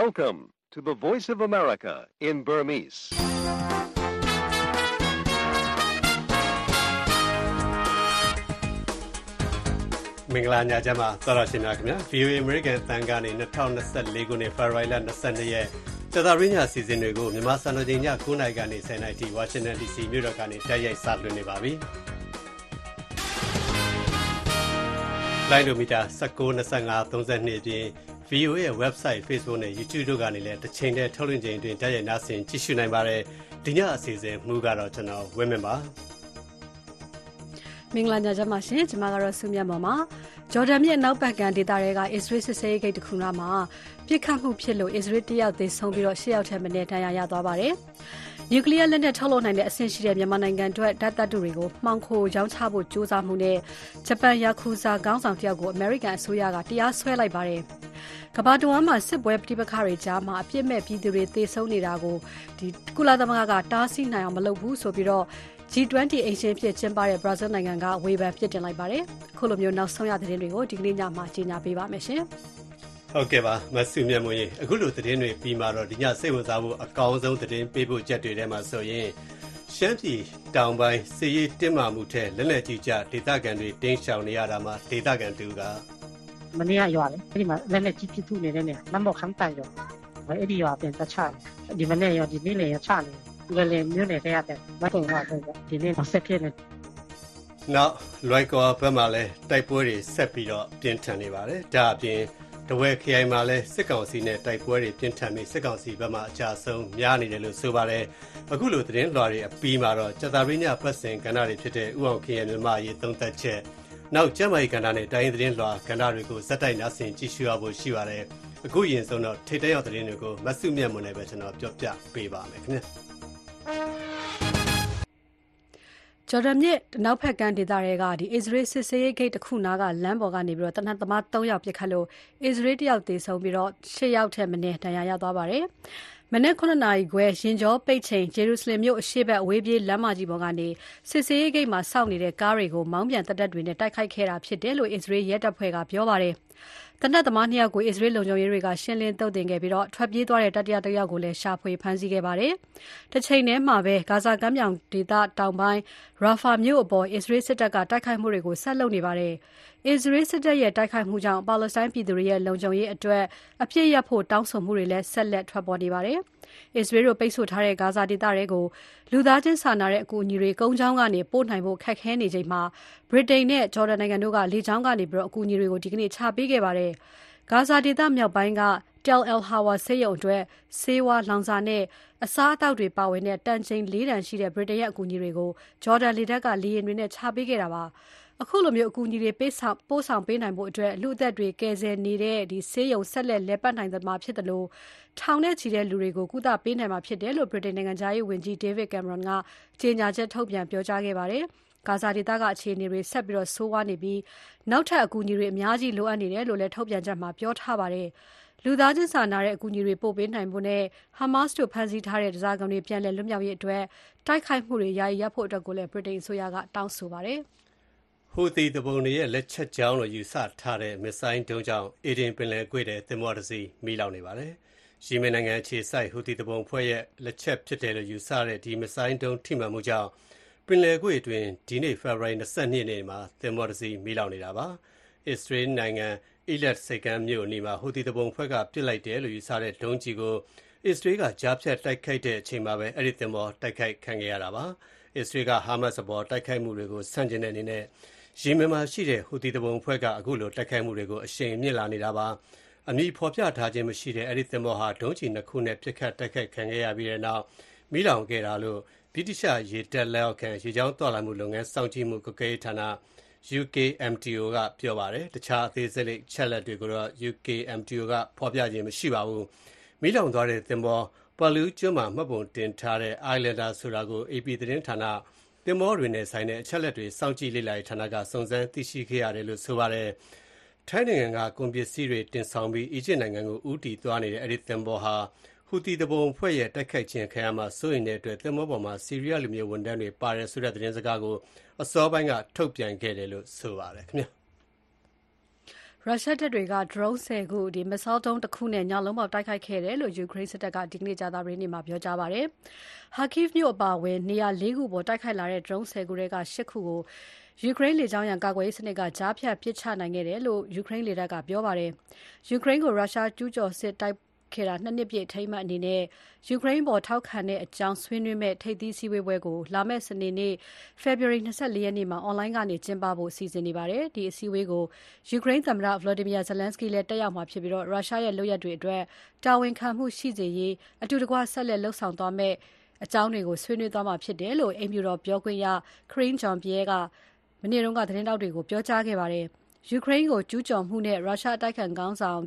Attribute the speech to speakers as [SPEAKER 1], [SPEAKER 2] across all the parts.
[SPEAKER 1] Welcome to the Voice of America in Burmese.
[SPEAKER 2] ။မင်္ဂလာညချမ်းပါသောရရှင်များခင်ဗျာ VOA American တန်ကနေ2024ခုနှစ် February 22ရက်ကြာသပတေးညစီစဉ်တွေကိုမြန်မာစံတော်ချိန်ည9:00နာရီကနေ10:00နာရီထိ Washington DC မြို့တော်ကနေတိုက်ရိုက်စတင်နေပါပြီ။လိုင်းဒိုမီတာ19 25 32အပြင် VOA ရဲ့ website Facebook နဲ့ YouTube တို့ကနေလည်းတစ်ချိန်တည်းထုတ်လွှင့်ချိန်တွင်တိုက်ရိုက်နားဆင်ကြည့်ရှုနိုင်ပါတယ်ဒီညအစီအစဉ်မှုကတော့ကျွန်တော်ဝင်းမင်ပါ
[SPEAKER 3] မင်္ဂလာညချမ်းပါရှင်ကျွန်မကတော့ဆုမြတ်မော်ပါဂျော်ဒန်မြစ်နောက်ဘက်ကဒေသတွေက Israel စစ်ဆေးရေးဂိတ်တစ်ခုနားမှာပြစ်ခတ်မှုဖြစ်လို့ Israel တယောက်သေဆုံးပြီးတော့၈ယောက်ထက်မနည်းဒဏ်ရာရသွားပါတယ် နျူကလ িয়ার လက်နက်ထုတ်လုပ်နိုင်တဲ့အဆင့်ရှိတဲ့မြန်မာနိုင်ငံအတွက်ဓာတ်သတ္တုတွေကိုမှောင်ခိုရောင်းချဖို့ကြိုးစားမှုနဲ့ဂျပန်ယာကူဇာခေါင်းဆောင်တယောက်ကိုအမေရိကန်အစိုးရကတရားစွဲလိုက်ပါတယ်။ကမ္ဘာတဝန်းမှာစစ်ပွဲပဋိပက္ခတွေကြားမှာအပြစ်မဲ့ပြည်သူတွေသေဆုံးနေတာကိုဒီကုလသမဂ္ဂကတားဆီးနိုင်အောင်မလုပ်ဘူးဆိုပြီးတော့ G20 အိမ်ရှင်ဖြစ်ကျင်းပတဲ့ဘရာဇီးနိုင်ငံကဝေဖန်ပြစ်တင်လိုက်ပါတယ်။ခုလိုမျိုးနောက်ဆုံးရသတင်းတွေကိုဒီကနေ့ညမှာကြီးညာပေးပါမယ်ရှင်။
[SPEAKER 2] ဟုတ်ကဲ့ပါမဆုမြတ်မွေအခုလိုသတင်းတွေပြီးမှတော့ဒီညစိတ်ဝင်စားဖို့အကောင်းဆုံးသတင်းပေးဖို့ကြက်တွေထဲမှာဆိုရင်ရှမ်းပြည်တောင်ပိုင်းစီရေးတင်းမာမှုထဲလက်လက်ကြီးကြဒေသခံတွေတင်းရှောင်နေရတာမှာဒေသခံတူက
[SPEAKER 4] မနေ့ကရွာလေအဲ့ဒီမှာလက်လက်ကြီးပြစ်ထုနေတဲ့နေမမောက်ခမ်းတိုင်ရောအဲ့ဒီရွာပြန်တချဒီမနေ့ရောဒီနေ့လည်းချနေလေလေမြို့နယ်ထဲရတယ်မဟုတ်တော့ဒီနေ့ဆက်ဖြစ်နေ
[SPEAKER 2] နောက်လွိုက်ကောဘက်မှာလည်းတိုက်ပွဲတွေဆက်ပြီးတော့ပြင်းထန်နေပါတယ်ဒါအပြင် တဝဲခရိုင်မှာလည်းစစ်ကောင်စီနဲ့တိုက်ပွဲတွေပြင်းထန်ပြီးစစ်ကောင်စီဘက်မှအကြဆုံးများနေတယ်လို့ဆိုပါတယ်အခုလိုသတင်းလွှာတွေအပြီးမှာတော့ကြတာရင်းညပတ်စင်ကဏ္ဍတွေဖြစ်တဲ့ဥအောင်ခရိုင်မြန်မာရေးသုံးသက်ချက်နောက်ကျမ်းမာရေးကဏ္ဍနဲ့တိုင်းသတင်းလွှာကဏ္ဍတွေကိုဇက်တိုက်နားဆင်ကြည့်ရှုရဖို့ရှိပါတယ်အခုရင်ဆုံးတော့ထိတ်တရောက်သတင်းတွေကိုမဆုမြတ်မွန်နဲ့ပဲကျွန်တော်ပြောပြပေးပါမယ်ခင်ဗျာ
[SPEAKER 3] ဂျော်ဒန်မြစ်နောက်ဘက်ကမ်းဒေသတွေကဒီအစ္စရေးစစ်စေးဂိတ်တစ်ခုနားကလမ်းပေါ်ကနေပြီးတော့တနတ်သမား3ယောက်ပြစ်ခတ်လို့အစ္စရေးတယောက်သေဆုံးပြီးတော့6ယောက်ထက်မနည်းဒဏ်ရာရသွားပါတယ်။မနက်9နာရီခွဲရင်ကျော်ပိတ်ချိန်ဂျေရုဆလင်မြို့အရှေ့ဘက်အဝေးပြေးလမ်းမကြီးပေါ်ကနေစစ်စေးဂိတ်မှာစောင့်နေတဲ့ကားတွေကိုမောင်းပြန်တက်တက်တွေနဲ့တိုက်ခိုက်ခဲ့တာဖြစ်တယ်လို့အစ္စရေးရဲတပ်ဖွဲ့ကပြောပါတယ်။ တနက်သမားနှစ်ယောက်ကို အစ္စရေးလုံခြုံရေးတွေက ရှင်းလင်းသုတ်သင်ခဲ့ပြီးတော့ထွက်ပြေးသွားတဲ့ တတိယတစ်ယောက်ကိုလည်း ရှာဖွေဖမ်းဆီးခဲ့ပါတယ်။တစ်ချိန်တည်းမှာပဲ ဂါဇာကမ်းမြောင်ဒေသတောင်ပိုင်းရာဖာမြို့အပေါ် အစ္စရေးစစ်တပ်က တိုက်ခိုက်မှုတွေကိုဆက်လုပ်နေပါတယ်။အစ္စရေးစစ်တပ်ရဲ့ တိုက်ခိုက်မှုကြောင့် ပါလက်စတိုင်းပြည်သူတွေရဲ့ လုံခြုံရေးအတွက် အပြစ်ရဖို့ တောင်းဆိုမှုတွေလည်း ဆက်လက် ထွက်ပေါ်နေပါတယ်။ အစ္စရေးတို့ ပိတ်ဆို့ထားတဲ့ ဂါဇာဒေသတွေကို လူသားချင်းစာနာတဲ့အကူအညီတွေ ကုန်းချောင်းကနေ ပို့နိုင်ဖို့ ခက်ခဲနေချိန်မှာ ဗြိတိန်နဲ့ ဂျော်ဒန်နိုင်ငံတို့က လေကြောင်းကနေပြီးတော့အကူအညီတွေကို ဒီကနေ့ ချပေးခဲ့ပါတယ်။ဂါဇာဒေသမြောက်ပိုင်းက Tel El Hawa ဆေးရုံအတွက် ဆေးဝါး လောင်စာနဲ့ အစားအသောက်တွေပါဝင်တဲ့ တန်ချိန် ၄ တန်ရှိတဲ့ ဗြိတိန်ရဲ့ အကူအညီတွေကို ဂျော်ဒန်လေတပ်က လေယာဉ်တွေနဲ့ ချပေးခဲ့တာပါ။အခုလိုမျိုးအကူအညီတွေပေးဆောင်ပို့ဆောင်ပေးနိုင်ဖို့အတွက်လူအသက်တွေ ကယ်ဆယ်နေတဲ့ဒီဆေးရုံ ဆက်လက်လဲပတ်နိုင်သမှာဖြစ်တယ်လို့ ထောင်နဲ့ချီတဲ့လူတွေကို ကုသပေးနိုင်မှာဖြစ်တယ်လို့ ဗြိတိန်နိုင်ငံသားရေးဝန်ကြီး David Cameron က ကြေညာချက်ထုတ်ပြန်ပြောကြားခဲ့ပါတယ်။ဂါဇာဒေသက အခြေအနေတွေ ဆက်ပြီးတော့ဆိုးဝါးနေပြီး နောက်ထပ်အကူအညီတွေ အများကြီးလိုအပ်နေတယ်လို့လည်း ထုတ်ပြန်ချက်မှာ ပြောထားပါတယ်။လူသားချင်းစာနာတဲ့အကူအညီတွေ ပို့ပေးနိုင်ဖို့နဲ့ Hamas တို့ဖမ်းဆီးထားတဲ့ဒဇာကောင်တွေ ပြန်လည်လွတ်မြောက်ရေးအတွက် တိုက်ခိုက်မှုတွေ ယာယီရပ်ဖို့အတွက်ကိုလည်း ဗြိတိန်အစိုးရက တောင်းဆိုပါတယ်။
[SPEAKER 2] ဟူသီသူပုန်တွေရဲ့ လက်ချက်ကြောင်းလို့ ယူဆထားတဲ့ မစ်ဆိုင်းဒုံးကြောင့် အေဒင်ပင်လယ်ကွေ့တဲ့သင်္ဘောတစ်စီး မီးလောင်နေပါတယ်။ ယီမင်နိုင်ငံအခြေစိုက် ဟူသီသူပုန်ဖွဲ့ရဲ့ လက်ချက်ဖြစ်တယ်လို့ ယူဆတဲ့ ဒီ မစ်ဆိုင်းဒုံး ထိမှန်မှုကြောင့် ပင်လယ်ကွေ့အတွင်း ဒီနေ့ ဖေဖော်ဝါရီ22ရက်နေ့မှာ သင်္ဘောတစ်စီး မီးလောင်နေတာပါ။အစ္စရေးနိုင်ငံအီလက်စိတ်ကမ်းမြို့အနီးမှာ ဟူသီသူပုန်ဖွဲ့က ပစ်လိုက်တယ်လို့ ယူဆတဲ့ ဒုံးကျည်ကို အစ္စရေးက ကြားဖြတ်တိုက်ခိုက်တဲ့အချိန်မှာပဲ အဲ့ဒီသင်္ဘော တိုက်ခိုက်ခံခဲ့ရတာပါ။အစ္စရေးက ဟာမတ်စ်အပေါ် တိုက်ခိုက်မှုတွေကို ဆန့်ကျင်တဲ့အနေနဲ့ ယီမင်မှာရှိတဲ့ ဟူသီသူပုန်အဖွဲ့က အခုလို တိုက်ခိုက်မှုတွေကို အရှိန်မြင့်လာနေတာပါ။ အမည်ဖော်ပြထားခြင်းမရှိတဲ့အဲဒီသင်္ဘောဟာဒုံးကျည်နှစ်ခုနဲ့ပစ်ခတ်တိုက်ခိုက်ခံခဲ့ရပြီးတဲ့နောက်မီးလောင်ခဲ့တာလို့ဗြိတိသျှရေတပ်လက်အောက်ခံရေကြောင်းသွားလာမှုလုပ်ငန်းစောင့်ကြည့်မှုကွပ်ကဲရေးဌာန UKMTO ကပြောပါတယ်။တခြားအသေးစိတ်ချက်လက်တွေကိုတော့ UKMTO ကဖော်ပြခြင်းမရှိပါဘူး။မီးလောင်သွားတဲ့သင်္ဘောပါလူကျွန်းမှာမှတ်ပုံတင်ထားတဲ့ Islander ဆိုတာကို AP သတင်းဌာနသင်္ဘောတွေနဲ့ဆိုင်တဲ့အချက်လက်တွေစောင့်ကြည့်လေ့လာရေးဌာနကစုံစမ်းသိရှိခဲ့ရတယ်လို့ဆိုပါတယ်။ ထိုင်းနိုင်ငံက ကုန်ပစ္စည်းတွေတင်ဆောင်ပြီး အီဂျစ်နိုင်ငံကို ဦးတည်သွားနေတဲ့ အဲဒီသင်္ဘောဟာ ဟူသီသူပုန်အဖွဲ့ရဲ့ တိုက်ခိုက်ခြင်းခံရမှာ စိုးရိမ်တဲ့အတွက် သင်္ဘောပေါ်မှာ ဆီးရီးယား လူမျိုးဝန်ထမ်းတွေပါတယ်ဆိုတဲ့ သတင်းစကားကို အစောပိုင်းက ထုတ်ပြန်ခဲ့တယ်လို့ ဆိုပါတယ်ခင်ဗျာ။
[SPEAKER 3] ရုရှားတပ်တွေက drone 10ခု၊ missile ဒုံးတခုနဲ့ ညလုံးပေါက် တိုက်ခိုက်ခဲ့တယ်လို့ ယူကရိန်းစစ်တပ်က ဒီနေ့ ကြာသပတေးနေ့မှာ ပြောကြားပါတယ်။ Kharkiv မြို့အပါအဝင် နေရာ ၄ ခုအပေါ် တိုက်ခိုက်လာတဲ့ drone 10ခုထဲက ၈ ခုကို ယူကရိန်းလေကြောင်းရန်ကာကွယ်ရေးစနစ်ကကြားဖြတ်ပစ်ချနိုင်ခဲ့တယ်လို့ယူကရိန်းလေတပ်ကပြောပါတယ်။ယူကရိန်းကိုရုရှားကျူးကျော်စစ်တိုက်ခဲ့တာ၂နှစ်ပြည့်အထိမ်းအမှတ်အနေနဲ့ယူကရိန်းအပေါ်ထောက်ခံကြောင်းဆွေးနွေးမယ့်ထိပ်သီးစည်းဝေးပွဲကိုလာမယ့်စနေနေ့ဖေဖော်ဝါရီ၂၄ရက်နေ့မှာအွန်လိုင်းကနေကျင်းပဖို့စီစဉ်နေပါတယ်။ဒီအစည်းအဝေးကိုယူကရိန်းသမ္မတ Volodymyr Zelenskyy လည်းတက်ရောက်မှာဖြစ်ပြီးရုရှားရဲ့လုပ်ရပ်တွေအတွက်တာဝန်ခံမှုရှိစေရေးအတူတကွဆက်လက်လုပ်ဆောင်သွားမယ့်အကြောင်းတွေကိုဆွေးနွေးသွားမှာဖြစ်တယ်လို့အိမ်ဖြူတော်ပြောခွင့်ရ Karine Jean-Pierre က မနေ့က သတင်းထောက်တွေကို ပြောကြားခဲ့ပါတယ်။ယူကရိန်းကို ကျူးကျော်မှုနဲ့ ရုရှားအတိုက်အခံခေါင်းဆောင်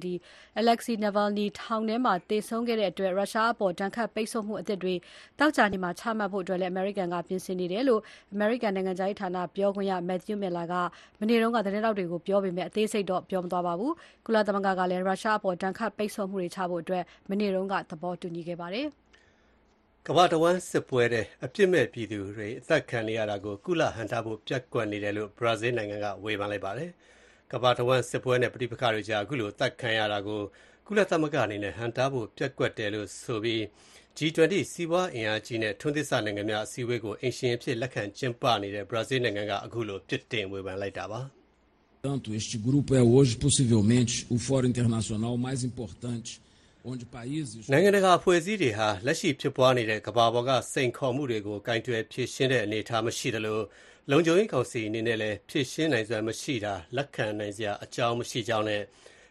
[SPEAKER 3] Alexei Navalny ထောင်ထဲမှာ သေဆုံးခဲ့တဲ့အတွက် ရုရှားအပေါ် ဒဏ်ခတ်ပိတ်ဆို့မှုအသစ်တွေ သောကြာနေ့မှာ ချမှတ်ဖို့လည်း အမေရိကန်က ပြင်ဆင်နေတယ်လို့ အမေရိကန်နိုင်ငံခြားရေးဌာန ပြောခွင့်ရ Matthew Miller က မနေ့က သတင်းထောက်တွေကို ပြောပေမဲ့ အသေးစိတ်တော့ ပြောမသွားပါဘူး။ကုလသမဂ္ဂကလည်း ရုရှားအပေါ် ဒဏ်ခတ်ပိတ်ဆို့မှုတွေချဖို့ မနေ့က သဘောတူညီခဲ့ပါတယ်။
[SPEAKER 2] ကမ္ဘာတဝန်းစစ်ပွဲထဲ အပြစ်မဲ့ပြည်သူတွေ အသတ်ခံနေရတာကို ကုလဟန့်တားဖို့ ပျက်ကွက်နေတယ်လို့ ဘရာဇီးနိုင်ငံက ဝေဖန်လိုက်ပါတယ်။ကမ္ဘာတဝန်း စစ်ပွဲနဲ့ ပဋိပက္ခတွေကြားခုလို အသတ်ခံရတာကို ကုလသမဂ္ဂအနေနဲ့ ဟန့်တားဖို့ ပျက်ကွက်တယ်လို့ဆိုပြီး G20 စီးပွားအင်အားကြီးနဲ့ ထွန်းသစ်စနိုင်ငံများ အစည်းအဝေးကို အိမ်ရှင်အဖြစ် လက်ခံကျင်းပနေတဲ့ ဘရာဇီးနိုင်ငံကခုလို ပြစ်တင်ဝေဖန်လိုက်တာပါ။ နိုင်ငံတကာအဖွဲ့အစည်းတွေဟာလက်ရှိဖြစ်ပွားနေတဲ့ကမ္ဘာပေါ်ကစိန်ခေါ်မှုတွေကိုကိုင်တွယ်ဖြေရှင်းတဲ့အနေအထားမရှိသလိုလုံခြုံရေးကောင်စီအနေနဲ့လည်းဖြေရှင်းနိုင်စွမ်းမရှိတာလက်ခံနိုင်စရာအကြောင်းမရှိကြောင်းနဲ့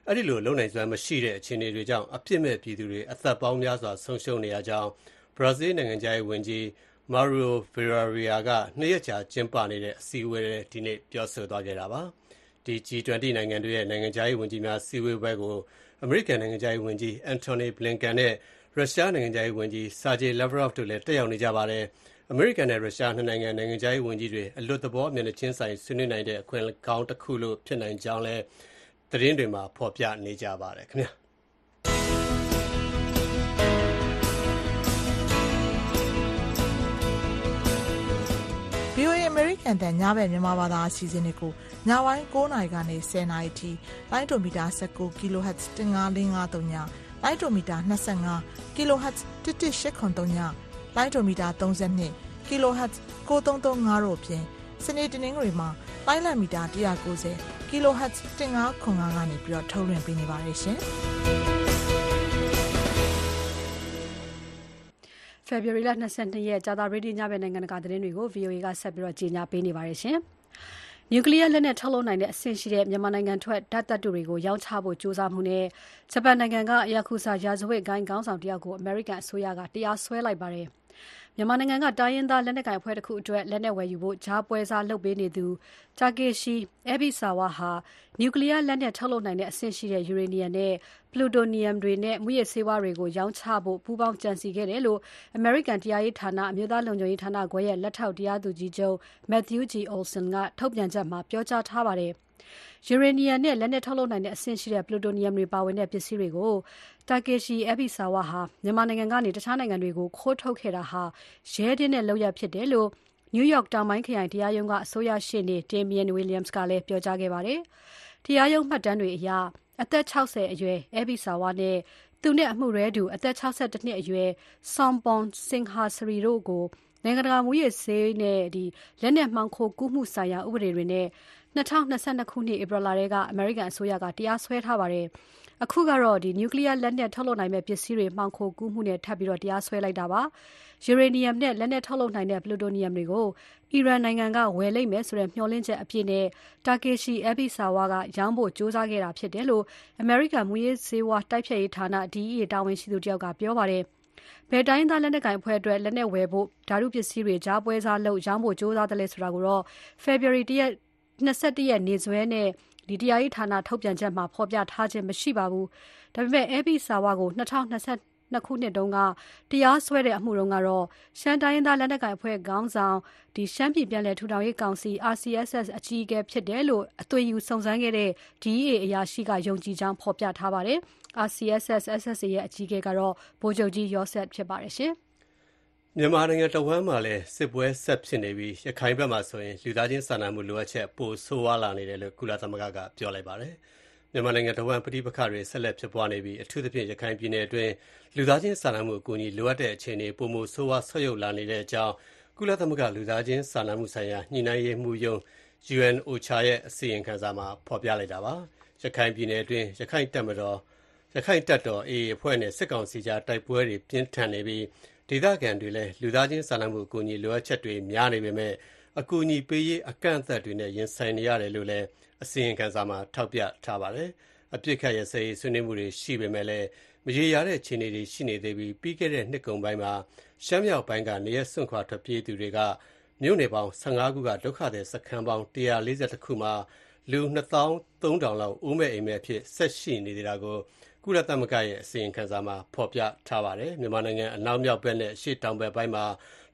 [SPEAKER 2] အဲဒီလိုလုပ်နိုင်စွမ်းမရှိတဲ့အခြေအနေတွေကြောင့်အပြစ်မဲ့ပြည်သူတွေအသက်ပေါင်းများစွာဆုံးရှုံးနေရကြောင်းဘရာဇီးနိုင်ငံခြားရေးဝန်ကြီး Mauro Vieira က၂ရက်ကြာကျင်းပနေတဲ့အစည်းအဝေးထဲဒီနေ့ပြောဆိုသွားတာပါ။ဒီ G20 နိုင်ငံတွေရဲ့နိုင်ငံခြားရေးဝန်ကြီးများစည်းဝေးပွဲကို အမေရိကန်နိုင်ငံခြားရေးဝန်ကြီး Antony Blinken နဲ့ ရုရှားနိုင်ငံခြားရေးဝန်ကြီး Sergey Lavrov တို့လည်း တက်ရောက်နေကြပါတယ်။အမေရိကန်နဲ့ ရုရှား နှစ်နိုင်ငံ နိုင်ငံခြားရေးဝန်ကြီးတွေ အလွတ်သဘော မျက်နှာချင်းဆိုင် ဆွေးနွေးနိုင်တဲ့ အခွင့်ကောင်းတခုလို့ ဖြစ်နိုင်ကြောင်းလည်း သတင်းတွေမှာ ဖော်ပြနေကြပါတယ်ခင်ဗျာ။
[SPEAKER 5] ရိကန်အသံညဘက်မြန်မာဘာသာအစီအစဉ်တွေကိုညပိုင်း၉နာရီကနေ၁၀နာရီအထိလိုင်းဒိုမီတာ19 kHz 15553ညလိုင်းဒိုမီတာ25 kHz 11803ညလိုင်းဒိုမီတာ32 kHz 9335တို့အပြင်စနေတနင်္ဂနွေမှာလိုင်းလံမီတာ190 kHz 1505ကနေပြီးတော့ထုတ်လွှင့်ပေးနေပါတယ်ရှင်။
[SPEAKER 3] ဖေဖော်ဝါရီလ၂၂ရက်ကြာသပတေးနေ့ညဘက်နိုင်ငံတကာသတင်းတွေကို VOA ကဆက်ပြီးကြေညာပေးနေပါတယ်။နျူကလီးယားလက်နက်ထုတ်လုပ်နိုင်တဲ့အဆင့်ရှိတဲ့မြန်မာနိုင်ငံထွက်ဓါတ်သတ္တုတွေကိုရောင်းချဖို့ကြိုးစားမှုနဲ့ဂျပန်နိုင်ငံက Yakuza ရာဇဝတ်ဂိုဏ်းခေါင်းဆောင်တယောက်ကိုအမေရိကန်အစိုးရကတရားစွဲလိုက်ပါတယ်။ မြန်မာနိုင်ငံက တိုင်းရင်းသားလက်နက်ကိုင်အဖွဲ့တခုအတွက် လက်နက်ဝယ်ယူဖို့ ကြားပွဲစားလုပ်ပေးနေသူ Takeshi Ebisawa ဟာ နျူကလီးယားလက်နက် ထုတ်လုပ်နိုင်တဲ့အဆင့်ရှိတဲ့ ယူရေနီယံနဲ့ ပလူတိုနီယံတွေနဲ့ မူးယစ်ဆေးဝါးတွေကို ရောင်းချဖို့ ပူးပေါင်းကြံစည်ခဲ့တယ်လို့ အမေရိကန်တရားရေးဌာန အမျိုးသားလုံခြုံရေးဌာနခွဲရဲ့ လက်ထောက်တရားသူကြီးချုပ် Matthew G. Olson က ထုတ်ပြန်ချက်မှာ ပြောကြားထားပါတယ်။ ယူရေနီယံနဲ့ လက်နက်ထုတ်လုပ်နိုင်တဲ့အဆင့်ရှိတဲ့ ပလူတိုနီယံတွေပါဝင်တဲ့ ပစ္စည်းတွေကို Takeshi Ebisawa ဟာ မြန်မာနိုင်ငံကနေ တခြားနိုင်ငံတွေကို ခိုးထုတ်ခဲ့တာဟာ ရဲတင်းတဲ့လုပ်ရပ်ဖြစ်တယ်လို့ New York တောင်ပိုင်းခရိုင်တရားရုံးက အစိုးရရှေ့နေ Damian Williams ကလည်း ပြောကြားခဲ့ပါတယ်။တရားရုံးမှတ်တမ်းတွေအရ အသက် ၆၀ အရွယ် Ebisawa နဲ့ သူနဲ့အမှုတွဲတူအသက် ၆၁ နှစ်အရွယ် Sompong Singhasari တို့ကို နိုင်ငံတကာ မူးယစ်ဆေးနဲ့ လက်နက်မှောင်ခိုကူးမှုဆိုင်ရာ ဥပဒေတွေနဲ့ ၂၀၂၂ခုနှစ် ဧပြီလထဲက အမေရိကန်အစိုးရက တရားစွဲထားပါတယ်။အခုကတော့ နျူကလီးယားလက်နက်ထုတ်လုပ်နိုင်မယ့်ပစ္စည်းတွေ မှောင်ခိုကူးမှုနဲ့ ထပ်ပြီး တရားစွဲလိုက်တာပါ။ယူရေနီယံနဲ့ လက်နက်ထုတ်လုပ်နိုင်တဲ့ ပလူတိုနီယံတွေကို အီရန်နိုင်ငံက ဝယ်လိမ့်မယ်ဆိုတဲ့ မျှော်လင့်ချက်အပြည့်နဲ့ Takeshi Ebisawa က ရောင်းဖို့ ကြိုးစားခဲ့တာဖြစ်တယ်လို့ အမေရိကန် မူးယစ်ဆေးဝါးတိုက်ဖျက်ရေးဌာန DEA တာဝန်ရှိသူတယောက်က ပြောပါတယ်။ဘယ်တိုင်းရင်းသားလက်နက်ကိုင်အဖွဲ့အတွက် လက်နက်ဝယ်ဖို့ဓါတုပစ္စည်းတွေ ကြားပွဲစားလုပ် ရောင်းဖို့ ကြိုးစားသလဲဆိုတာကိုတော့ ဖေဖော်ဝါရီ၂၁ရက် နေ့စွဲနဲ့ တရားရေးဌာနထုတ်ပြန်ချက်မှာ ဖော်ပြထားခြင်း မရှိပါဘူး။ဒါပေမဲ့ Ebisawa ကို ၂၀၂၂ ခုနှစ်တုန်းကတရားစွဲတဲ့အမှုတုန်းကတော့ ရှမ်းတိုင်းရင်းသားလက်နက်ကိုင်အဖွဲ့ခေါင်းဆောင်၊ရှမ်းပြည်ပြန်လည်ထူထောင်ရေးကောင်စီ RCSS အကြီးအကဲဖြစ်တယ်လို့ အသွင်ယူစုံစမ်းခဲ့တဲ့ DEA အရာရှိက ယုံကြည်ကြောင်း ဖော်ပြထားပါတယ်။ RCSS/SSA ရဲ့ အကြီးအကဲကတော့ ဗိုလ်ချုပ်ကြီးယောဆက်ဖြစ်ပါတယ်။
[SPEAKER 2] မြန်မာနိုင်ငံတဝန်းမှာလည်းစစ်ပွဲဆက်ဖြစ်နေပြီးရခိုင်ဘက်မှာဆိုရင်လူသားချင်းစာနာမှုလိုအပ်ချက်ပိုဆိုးဝါးလာနေတယ်လို့ကုလသမဂ္ဂကပြောလိုက်ပါတယ်။မြန်မာနိုင်ငံတဝန်းပဋိပက္ခတွေဆက်လက်ဖြစ်ပွားနေပြီးအထူးသဖြင့်ရခိုင်ပြည်နယ်အတွင်းလူသားချင်းစာနာမှုအကူအညီလိုအပ်တဲ့အခြေအနေပိုမိုဆိုးဝါးဆုတ်ယုတ်လာနေတဲ့အကြောင်းကုလသမဂ္ဂလူသားချင်းစာနာမှုဆိုင်ရာညှိနှိုင်းရေးမှူးရုံး UNOCHA ရဲ့အစီရင်ခံစာမှာဖော်ပြလိုက်တာပါ။ရခိုင်ပြည်နယ်အတွင်းရခိုင်တပ်မတော်ရခိုင်တပ်တော် AA အဖွဲ့နဲ့စစ်ကောင်စီကြားတိုက်ပွဲတွေပြင်းထန်နေပြီး ဒေသခံတွေလည်း လူသားချင်းစာနာမှုအကူအညီ လိုအပ်ချက်တွေ များနေပေမဲ့ အကူအညီပေးရေး အကန့်အသတ်တွေနဲ့ ရင်ဆိုင်နေရတယ်လို့လည်း အစီရင်ခံစာမှာ ထောက်ပြထားပါတယ်။အပြစ်ခတ်ရစရေး ဆွေးနွေးမှုတွေ ရှိပေမဲ့လည်း မရေရာတဲ့ အခြေအနေတွေ ရှိနေသေးပြီး ပြီးခဲ့တဲ့နှစ်ကုန်ပိုင်းမှာ ရှမ်းမြောက်ပိုင်းက နေရစွန့်ခွာ ထွက်ပြေးသူတွေက မြို့နယ်ပေါင်း15ခုက ဒုက္ခသည်စခန်းပေါင်း140ခုမှာ လူ2300လောက်ဦးမဲ့အိမ်မဲ့အဖြစ် ဆက်ရှိနေသေးတာကို ကုလသမဂ္ဂရဲ့အစီရင်ခံစာမှာဖော်ပြထားပါတယ်။မြန်မာနိုင်ငံအနောက်မြောက်ဘက်နဲ့အရှေ့တောင်ဘက်ပိုင်းမှာ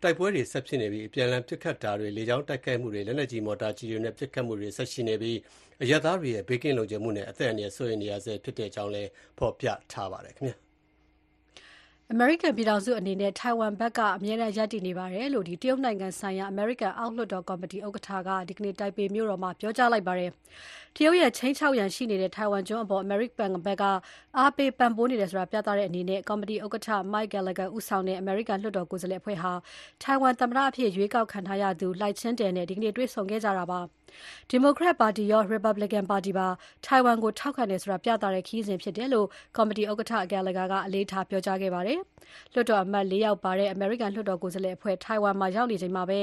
[SPEAKER 2] တိုက်ပွဲတွေဆက်ဖြစ်နေပြီးအပြန်အလှန်ပစ်ခတ်တာတွေလေကြောင်းတိုက်ခိုက်မှုတွေလက်နက်ကြီးမော်တာကြီးတွေနဲ့ပစ်ခတ်မှုတွေဆက်ရှိနေပြီးအရပ်သားတွေရဲ့ဘေးကင်းလုံခြုံမှုနဲ့အသက်အန္တရာယ်စိုးရိမ်နေရဆဲဖြစ်တဲ့အကြောင်းလည်းဖော်ပြထားပါတယ်ခင်ဗျာ။
[SPEAKER 3] အမေရိကန်ပြည်ထောင်စုအနေနဲ့ထိုင်ဝမ်ဘက်ကအမြဲတမ်းရပ်တည်နေပါတယ်လို့တရုတ်နိုင်ငံဆိုင်ရာအမေရိကန်အောက်လွှတ်တော်ကော်မတီဥက္ကဋ္ဌကဒီကနေ့တိုင်ပေမြို့တော်မှာပြောကြားလိုက်ပါတယ်။တရုတ်ရဲ့ ခြိမ်းခြောက်ရန်ရှိနေတဲ့ ထိုင်ဝမ်ကျွန်းအပေါ် အမေရိကန်ဘက်က အားပေးပံ့ပိုးနေတယ်ဆိုတာ ပြသတဲ့အနေနဲ့ ကော်မတီဥက္ကဋ္ဌ Mike Gallagher ဦးဆောင်တဲ့ အမေရိကန်လွှတ်တော်ကိုယ်စားလှယ်အဖွဲ့ဟာ ထိုင်ဝမ်သမ္မတအဖြစ် ရွေးကောက်ခံထားရသူ Lai Ching-te နဲ့ ဒီကနေ့ တွေ့ဆုံခဲ့ကြတာပါ။ဒီမိုကရက်ပါတီရော Republican ပါတီပါ ထိုင်ဝမ်ကို ထောက်ခံတယ်ဆိုတာ ပြသတဲ့ ခရီးစဉ်ဖြစ်တယ်လို့ ကော်မတီဥက္ကဋ္ဌ Gallagher က အလေးထား ပြောကြားခဲ့ပါတယ်။လွှတ်တော်အမတ် ၄ ယောက်ပါတဲ့ အမေရိကန်လွှတ်တော်ကိုယ်စားလှယ်အဖွဲ့ ထိုင်ဝမ်မှာ ရောက်နေချိန်မှာပဲ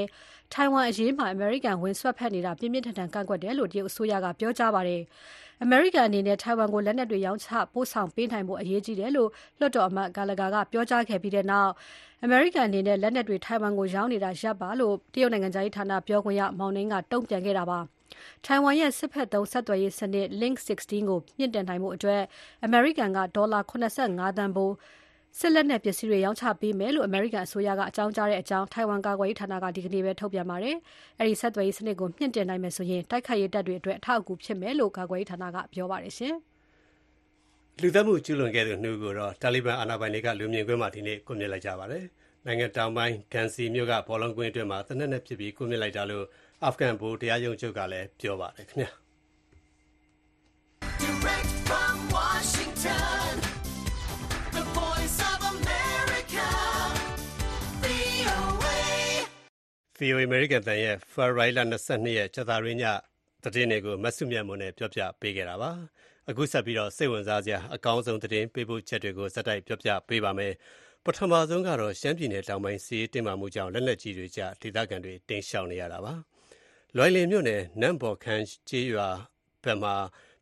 [SPEAKER 3] ထိုင်ဝမ်အရေးမှာ အမေရိကန် ဝင်ဆွတ်ဖက်နေတာ ပြင်းပြင်းထန်ထန် ကန့်ကွက်တယ်လို့ တရုတ်အစိုးရက ပြောကြားပါတယ်။အမေရိကန်အနေနဲ့ ထိုင်ဝမ်ကို လက်နက်တွေ ရောင်းချပို့ဆောင်ပေးနိုင်ဖို့ အရေးကြီးတယ်လို့ လွှတ်တော်အမတ် Gallagher က ပြောကြားခဲ့ပြီးတဲ့နောက် အမေရိကန်အနေနဲ့ လက်နက်တွေ ထိုင်ဝမ်ကို ရောင်းနေတာ ရပ်ပါလို့ တရုတ်နိုင်ငံခြားရေးဌာန ပြောခွင့်ရမောင်နှင်းကတုံ့ပြန်ခဲ့တာပါ။ထိုင်ဝမ်ရဲ့ စစ်ဘက်သုံး ဆက်သွယ်ရေးစနစ် Link 16 ကို မြှင့်တင်နိုင်ဖို့အတွက်အမေရိကန်က ဒေါ်လာ85သန်းဖိုး စစ်လက်နက်ပစ္စည်းတွေရောင်းချပေးမယ်လို့အမေရိကန်အစိုးရကအကြောင်းကြားတဲ့အကြောင်းထိုင်ဝမ်ကာကွယ်ရေးဌာနကဒီကနေ့ပဲထုတ်ပြန်ပါတယ်။အဲဒီဆက်သွယ်ရေးစနစ်ကိုမြင့်တင်နိုင်မယ်ဆိုရင်တိုက်ခိုက်ရေးတပ်တွေအတွက်အထောက်အကူဖြစ်မယ်လို့ကာကွယ်ရေးဌာနကပြောပါတယ်ရှင်။
[SPEAKER 2] လူသတ်မှုကျူးလွန်ခဲ့သူနှုတ်ကိုတော့တာလီဘန်အာဏာပိုင်တွေကလူမြင်ကွင်းမှာဒီနေ့ကွပ်မြစ်လိုက်ကြပါတယ်။နိုင်ငံတောင်ပိုင်းကန်စီမြို့ကဘောလုံးကွင်းအတွင်းမှာတနက်နဲ့ဖြစ်ပြီးကွပ်မြစ်လိုက်တာလို့အာဖဂန်ဗိုလ်တရားရုံးချုပ်ကလည်းပြောပါတယ်ခင်ဗျာ Direct from Washington VOA American တန်ရဲ့ February 22ရက် ကြာသပတေးည သတင်းတွေကိုမဆုမြတ်မွန်နဲ့ပြောပြပေးခဲ့တာပါ အခုဆက်ပြီးတော့စိတ်ဝင်စားစရာ အကောင်းဆုံး သတင်းပေးပို့ချက်တွေကိုစက်တိုက် ပြောပြပေးပါမယ် ပထမဆုံးကတော့ ရှမ်းပြည်နယ်တောင်ပိုင်းစီးတင်မာမှုကြောင့် လက်လက်ကြီးတွေကြဒေသခံတွေတင်းရှောင်နေရတာပါ လွိုင်လင်မြို့နယ်နန့်ဘော်ခမ်းကျေးရွာဘက်မှာ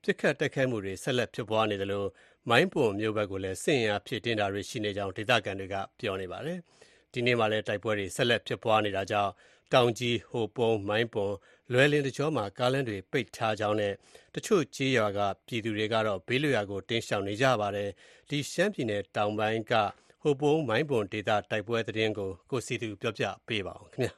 [SPEAKER 2] ပြစ်ခတ်တိုက်ခိုက်မှုတွေ ဆက်လက်ဖြစ်ပွားနေတယ်လို့မိုင်းပွန်မြို့ဘက်ကိုလည်းစင်ရဖြစ်တင်တာတွေ ရှိနေကြောင်း ဒေသခံတွေက ပြောနေပါတယ်။ ဒီနေ့မှလည်းတိုက်ပွဲတွေဆက်လက်ဖြစ်ပွားနေတာကြောင့်တောင်ကြီးဟိုပုံမိုင်းပွန်လွယ်လင်တကြောမှာကားလမ်းတွေပိတ်ထားကြောင်းနဲ့တချို့ကျေးရွာကပြည်သူတွေကတော့ဘေးလွရာကိုတင်းရှောင်နေကြပါတယ်။ဒီရှမ်းပြည်နယ်တောင်ပိုင်းကဟိုပုံမိုင်းပွန်ဒေသတိုက်ပွဲသတင်းကိုကိုစီသူပြောပြပေးပါအောင်ခင်ဗျာ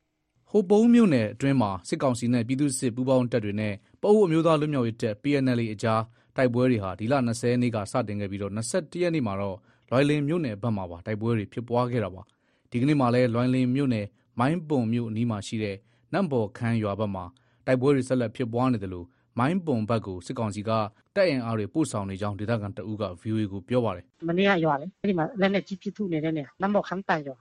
[SPEAKER 2] ။
[SPEAKER 6] ဟိုပုံးမြို့နယ်အတွင်းမှာစစ်ကောင်စီနဲ့ပြည်သူ့စစ်ပူးပေါင်းတပ်တွေနဲ့ပအိုးအမျိုးသားလွတ်မြောက်ရေးတပ် PNLA အကြားတိုက်ပွဲတွေဟာဒီလ20ရက်နေ့ကစတင်ခဲ့ပြီးတော့21ရက်နေ့မှာတော့လွိုင်လင်မြို့နယ်ဘက်မှာပါတိုက်ပွဲတွေဖြစ်ပွားခဲ့တာပါ ဒီကနေ့မှာလည်းလွိုင်လင်မြို့နယ်မိုင်းပုံမြို့အနီးမှာရှိတဲ့နန့်ဘော်ခမ်းရွာဘက်မှာတိုက်ပွဲတွေဆက်လက်ဖြစ်ပွားနေတယ်လို့မိုင်းပုံဘက်ကိုစစ်ကောင်စီကတပ်အင်အားတွေပို့ဆောင်နေကြောင်းဒေသခံတအူးက VOA ကိုပြောပါတယ်
[SPEAKER 4] မနေ့ကရွာလေအဲ့ဒီမှာလက်နဲ့ကြီးပြစ်ထုနေတဲ့နေနန့်ဘော်ခမ်းတန်ရွာ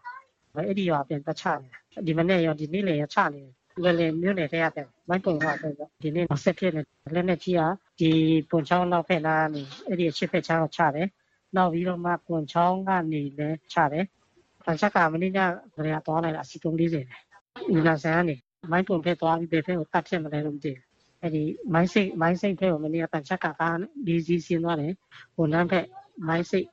[SPEAKER 4] အဲ့ဒီရွာပြန်တချတယ်ဒီမနေ့ရောဒီနေ့လည်းရချနေတယ်လေလေမြို့နယ်ထဲရတဲ့မိုင်းပုံကဆိုတော့ဒီနေ့ဆက်ဖြစ်နေလက်နဲ့ကြီးကဒီပွန်ချောင်းနောက်ဖက်လာနေအဲ့ဒီအရှိဖက်ချောင်းချတယ်နောက်ပြီးတော့မှပွန်ချောင်းကနေလည်းချတယ် တန်ချက်ကမင်းညကလည်းသွားလိုက်တာစီတုံး40တယ်ဒီလာဆန်ကနေမိုင်းပုံဖက်သွားပြီးဘယ်ဖက်ကိုတတ်ဖြစ်မလဲလို့မသိဘူးအဲ့ဒီမိုင်းစိတ်မိုင်းစိတ်ဖက်ကိုမင်းကတန်ချက်ကကားဒီစီစင်းသွားတယ်ဟိုလမ်းဖက်မိုင်းစိတ်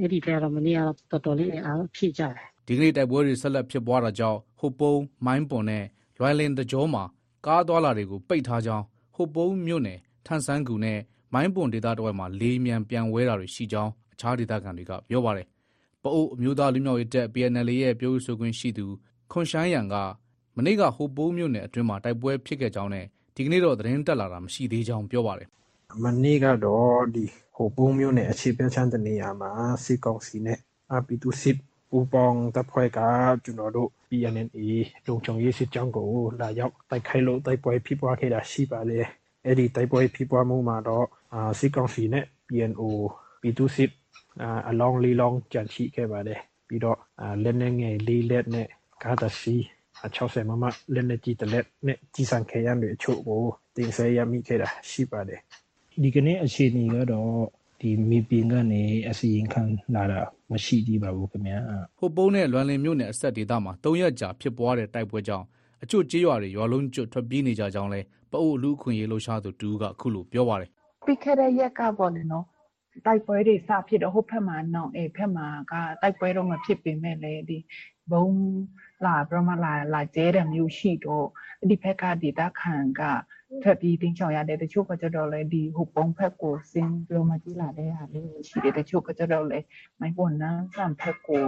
[SPEAKER 4] အဲ့ဒီဖက်ကတော့မင်းကတော်တော်လေးအားဖြည့်ကြတယ်
[SPEAKER 6] ဒီကနေ့တိုက်ပွဲတွေဆက်လက်ဖြစ်ပွားတာကြောင့်ဟိုပုံးမိုင်းပွန်နဲ့လွိုင်လင်တကြောမှာကားသွားလာတွေကိုပိတ်ထားကြောင်းဟိုပုံးမြို့နယ်ထန်ဆန်းကူနဲ့မိုင်းပွန်ဒေသတဝက်မှာလေးမြန်ပြန်ဝဲတာတွေရှိကြောင်းအခြားဒေသခံတွေကပြောပါတယ်။ ပအိုးအမျိုးသားလူမျိုးရေးတပ် PNL ရဲ့ ပြောရေးဆိုခွင့်ရှိသူ ခွန်ရှိုင်းရန်က မနေ့က ဟိုပုံးမြို့နယ်အတွင်းမှာ တိုက်ပွဲဖြစ်ခဲ့ကြောင်းနဲ့ ဒီကနေ့တော့ သတင်းတက်လာတာ မရှိသေးကြောင်း ပြောပါတယ်။
[SPEAKER 7] မနေ့ကတော့ဒီဟိုပုံးမြို့နယ်အခြေပြချမ်း တနေရာမှာ စစ်ကောင်စီနဲ့အပီတူစစ်ပူပေါင်းတပ်ဖွဲ့က ကျွန်တော်တို့ PNNA လုံခြုံရေးစစ်ကြောင်းကို လာရောက်တိုက်ခိုက်လို့ တိုက်ပွဲဖြစ်ပွားခဲ့တာ ရှိပါလေအဲ့ဒီတိုက်ပွဲဖြစ်ပွားမှုမှာတော့အာစစ်ကောင်စီနဲ့ PNO ပြည်သူစစ်အာအလောင်းလေးလောင်းကြန့်ရှိခဲ့ပါတယ်ပြီးတော့အာလက်နေငယ်လေးလက်နဲ့ကားတစီ60မမလက်နေကြီးတလက်နဲ့ကြီးစံခဲရံတွေအချို့ကိုတင်ဆက်ရမိခဲ့တာရှိပါတယ်ဒီကနေ့အခြေအနေကတော့ဒီမီပင်ကနေအစီရင်ခံလာတာမရှိသေးပါဘူးခင်ဗျာ
[SPEAKER 6] ဟိုပုံးနဲ့လွမ်လင်မြို့နယ်အဆက်ဒေသမှာ၃ရက်ကြာဖြစ်ပွားတဲ့တိုက်ပွဲကြောင့်အချို့ကြေးရွာတွေရွာလုံးကျွတ်ထွက်ပြေးနေကြကြောင်းလဲပအို့လူခွင့်ရေးလှုပ်ရှားသူတူကအခုလိုပြောပါတယ်
[SPEAKER 8] ပြီးခဲ့တဲ့ရက်ကပေါ့လေနော် တိုက်ပွဲတွေစဖြစ်တော့ဟိုဘက်မှာနောင်အေဘက်မှာကတိုက်ပွဲတော့မဖြစ်ပေမဲ့လေဒီဘုံလာပြမလာလာကျဲတဲ့မျိုးရှိတော့အဲ့ဒီဘက်ကဒေတာခံကထပ်ပြီးတင်းချောင်ရတဲ့တချို့ကကြတော့လေဒီဟိုပုံဖက်ကိုစင်းပြောမကြည့်လာတဲ့ဟာလေးရှိတယ်တချို့ကကြတော့လေမိုင်းပေါ်နန်းဆန်ဖက်ကို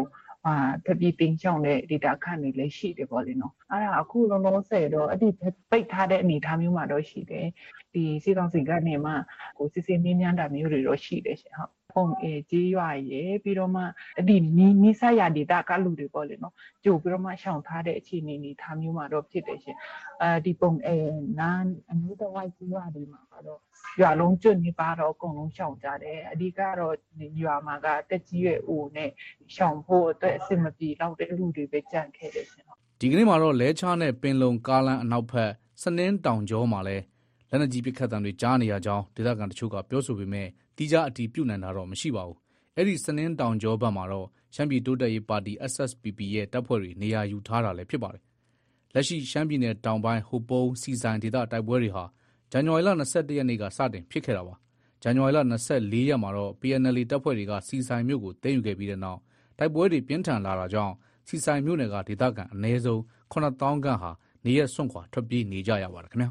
[SPEAKER 8] အာတပီတင်းချောင်းတဲ့ data ခန့်နေလည်းရှိတယ်ပေါ့လေနော်အဲ့ဒါအခုလုံးလုံးဆယ်တော့အဲ့ဒီပိတ်ထားတဲ့အနေအထားမျိုးမှာတော့ရှိတယ်ဒီစီကောင်စီကနေမှကိုစစ်စစ်မြင်းမြန်းတာမျိုးတွေတော့ရှိတယ်ရှင်ဟုတ် ပုံအေကြေးရွာရေပြီးတော့မှအဲ့ဒီနီးနီးဆက်ရ data ကလူတွေပေါ့လေနော်ကြိုပြီးတော့မှရှောင်ထားတဲ့အခြေအနေအနေထားမျိုးမှာတော့ဖြစ်တယ်ရှင်အဲဒီပုံအေနာအမျိုးတော်ဝိုက်ကြေးရွာတွေမှာတော့ရွာလုံးကျွတ်နေပါတော့အကုန်လုံးရှောင်ကြတယ်အဓိကတော့ရွာမှာကတက်ကြီးရဲ့အိုနဲ့ရှောင်ဖို့အတွက်အဆင်မပြေတော့တဲ့လူတွေပဲကြံခဲ့တယ်ရှင်
[SPEAKER 6] ဒီကနေ့မှာတော့လဲချားနဲ့ပင်လုံကားလမ်းအနောက်ဘက်စနင်းတောင်ကျောမှာလဲလက်နက်ကြီးပစ်ခတ်တံတွေကြားနေရကြောင်းဒေသခံတချို့ကပြောဆိုပေမဲ့ တိကျအတီးပြုတ်နိုင်တာတော့ မရှိပါဘူး အဲ့ဒီ စနင်းတောင်ကျောဘက်မှာတော့ ရှမ်းပြည်တိုးတက်ရေးပါတီ SSPP ရဲ့ တပ်ဖွဲ့တွေ နေရာယူထားတာလည်း ဖြစ်ပါတယ် လက်ရှိ ရှမ်းပြည်နယ်တောင်ပိုင်း ဟိုပုံးစီဆိုင်ဒေသ တိုက်ပွဲတွေဟာ ဇန်နဝါရီလ21ရက်နေ့က စတင်ဖြစ်ခဲ့တာပါ ဇန်နဝါရီလ24ရက်မှာတော့ PNL တပ်ဖွဲ့တွေကစီဆိုင်မြို့ကို သိမ်းယူခဲ့ပြီးတဲ့နောက် တိုက်ပွဲတွေ ပြင်းထန်လာတာကြောင့်စီဆိုင်မြို့နယ်က ဒေသခံ အနည်းဆုံး9000ခန့်ဟာ နေရစွန့်ခွာ ထွက်ပြေးနေကြရပါတယ်ခင်ဗျာ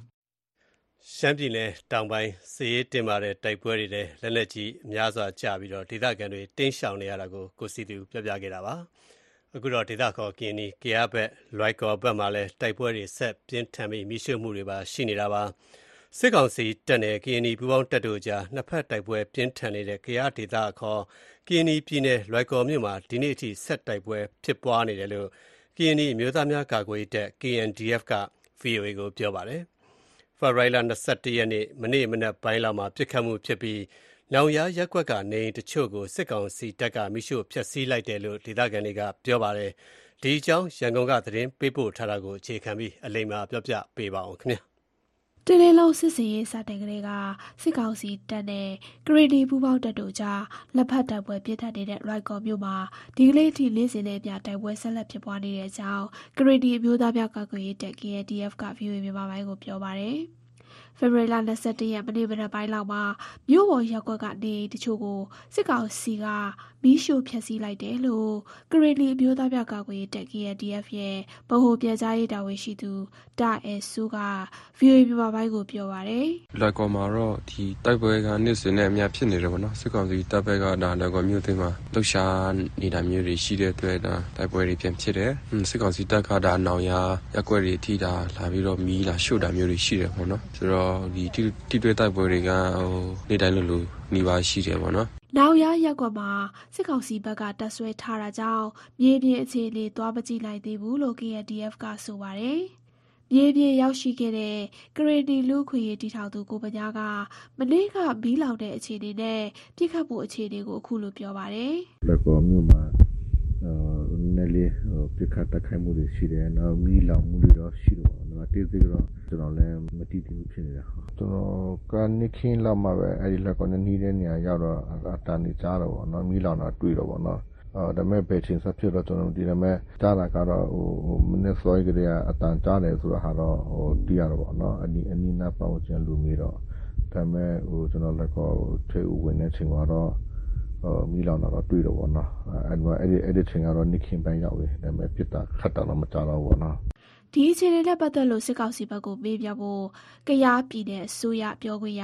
[SPEAKER 2] ရှမ်းပြည်နယ်တောင်ပိုင်း စစ်ရေးတင်မာတဲ့ တိုက်ပွဲတွေနဲ့လက်နက်ကြီးအများစွာကျပြီးတော့ဒေသခံတွေတင်းရှောင်နေရတာကို ကိုစီသူပြောပြခဲ့တာပါ အခုတော့ ဒေသခေါ်ကင်းနီကရဘက် လွိုက်ကော်ဘက်မှာလည်း တိုက်ပွဲတွေ ဆက်ပြင်းထန်ပြီးမိရှုမှုတွေပါ ရှိနေတာပါ စစ်ကောင်စီတပ်နဲ့ကင်းနီပူးပေါင်းတပ်တို့ကြား နှစ်ဖက်တိုက်ပွဲပြင်းထန်နေတဲ့ကရဒေသခေါ်ကင်းနီပြည်နယ် လွိုက်ကော်မြို့မှာ ဒီနေ့အထိ ဆက်တိုက်ပွဲဖြစ်ပွားနေတယ်လို့ကင်းနီမျိုးသားများကာကွယ်ရေးတပ် KNDF က VOA ကို ပြောပါတယ် ဖေဖော်ဝါရီလ21ရက်နေ့မနေ့မနက်ပိုင်းလောက်မှာပြစ်ခတ်မှုဖြစ်ပြီး နောင်ရရက်ကွက်က နေတချို့ကို စစ်ကောင်စီတပ်ကမိရှို့ဖျက်ဆီးလိုက်တယ်လို့ ဒေသခံတွေက ပြောပါတယ် ဒီအကြောင်း ရန်ကုန်က သတင်းပေးပို့ထားတာကို အခြေခံပြီး အလိမ္မာပြောပြပေးပါအောင်ခင်ဗျာ
[SPEAKER 9] တလေးလုံးစစ်စင်ရေးစတင်ကလေးကစစ်ကောင်စီတပ်နဲ့ဂရီဒီပူပေါင်းတပ်တို့ကြားလက်ဖက်တိုက်ပွဲပြစ်ထတ်နေတဲ့ရိုက်ကော်မြို့မှာဒီကလေးထိလေးစင်တဲ့ပြတိုက်ပွဲဆက်လက်ဖြစ်ပွားနေတဲ့အကြောင်းဂရီဒီအမျိုးသားများကာကွယ်ရေးတပ် KNDF က VOA မြန်မာပိုင်းကိုပြောပါတယ်။ ဖေဖော်ဝါရီလ22ရက်မနေ့မနက်ပိုင်းလောက်မှာမြို့ပေါ်ရက်ကွက်ကနေတချို့ကိုစစ်ကောင်စီကမီးရှို့ဖျက်ဆီးလိုက်တယ်လို့ကရီလီအမျိုးသားပြကာကွယ်ရေးတပ် KNDF ရဲ့ဗဟိုပြန်ကြားရေးတာဝန်ရှိသူတာအဲဆူက VOA မြန်မာပိုင်းကိုပြောပါတယ်
[SPEAKER 10] လက်ကော်မှာတော့ဒီတိုက်ပွဲကနေ့စဉ်နဲ့အများဖြစ်နေတယ်ပေါ့နော်စစ်ကောင်စီတပ်ဘက်ကဒါလက်ကော်မြို့သိမ်းမှာလှုပ်ရှားနေတာမျိုးတွေရှိတဲ့အတွက်ဒါတိုက်ပွဲတွေပြန်ဖြစ်တယ်ဟွန်းစစ်ကောင်စီတပ်ကဒါနောင်ရရက်ွက်တွေထိတာလာပြီးတော့မီးလာရှို့တာမျိုးတွေရှိတယ်ပေါ့နော်ဆိုတော့ဒီတိတိတွဲတိုက်ပွဲတွေကဟိုနေ့တိုင်းလိုလိုနေပါရှိတယ်ပေါ့နော်။
[SPEAKER 9] နောက်ရရက်ကွက်မှာစစ်ကောင်စီဘက်ကတပ်ဆွဲထားတာကြောင့်မြေပြင်အခြေအနေသွားမကြည့်နိုင်သေးဘူးလို့ KNDF ကဆိုပါတယ်။မြေပြင်ရောက်ရှိခဲ့တဲ့ကရီတီလူခွေရေးတီထောင်သူကိုပညာကမနေ့ကမီးလောင်တဲ့အခြေအနေနဲ့ပြစ်ခတ်ဖို့အခြေအနေကိုအခုလိုပြောပါတယ်။
[SPEAKER 11] လက်ကောမြို့မှာအဲနည်းလေးဟိုပြခတ်တက်ခိုက်မှုတွေရှိတယ်နောက်မီးလောင်မှုတွေတော့ရှိတော့ဒါ တေးသေးတော့ကျွန်တော်လည်းမတိတိဘူးဖြစ်နေတာကျွန်တော်ကနိခင်းလောက်မှာပဲအဲဒီလက်ကောနဲ့နှီးတဲ့နေရာရောက်တော့အတန်နေကြားတော့ဗောနော်မီးလောင်တာတွေ့တော့ဗောနော်အော်ဒါပေမဲ့ဘယ်ချင်းဆက်ဖြစ်တော့ကျွန်တော်ဒီဒါပေမဲ့ကြားတာကတော့ဟိုဟိုမနစ်စောကြီးကလေးကအတန်ကြားတယ်ဆိုတော့ဟာတော့ဟိုတီးရတော့ဗောနော်အနီအနီနာပေါ့ချင်းလူမီတော့ဒါပေမဲ့ဟိုကျွန်တော်လက်ကောထေဦးဝင်တဲ့ချိန်မှာတော့ဟိုမီလောင်တော့တွေ့တော့ဗောနော်အဲ့မှာအဲ့ဒီအဲ့ဒီချိန်ကတော့နိခင်ပန်းရောက်ပြီဒါပေမဲ့ပြစ်တာခတ်တာတော့မကြတော့ဗောနော်
[SPEAKER 9] ဒီအခြေအနေနဲ့ပတ်သက်လို့စစ်ကောင်စီဘက်ကိုပေးပြဖို့ကရားပြည်နယ်အစိုးရပြောခွင့်ရ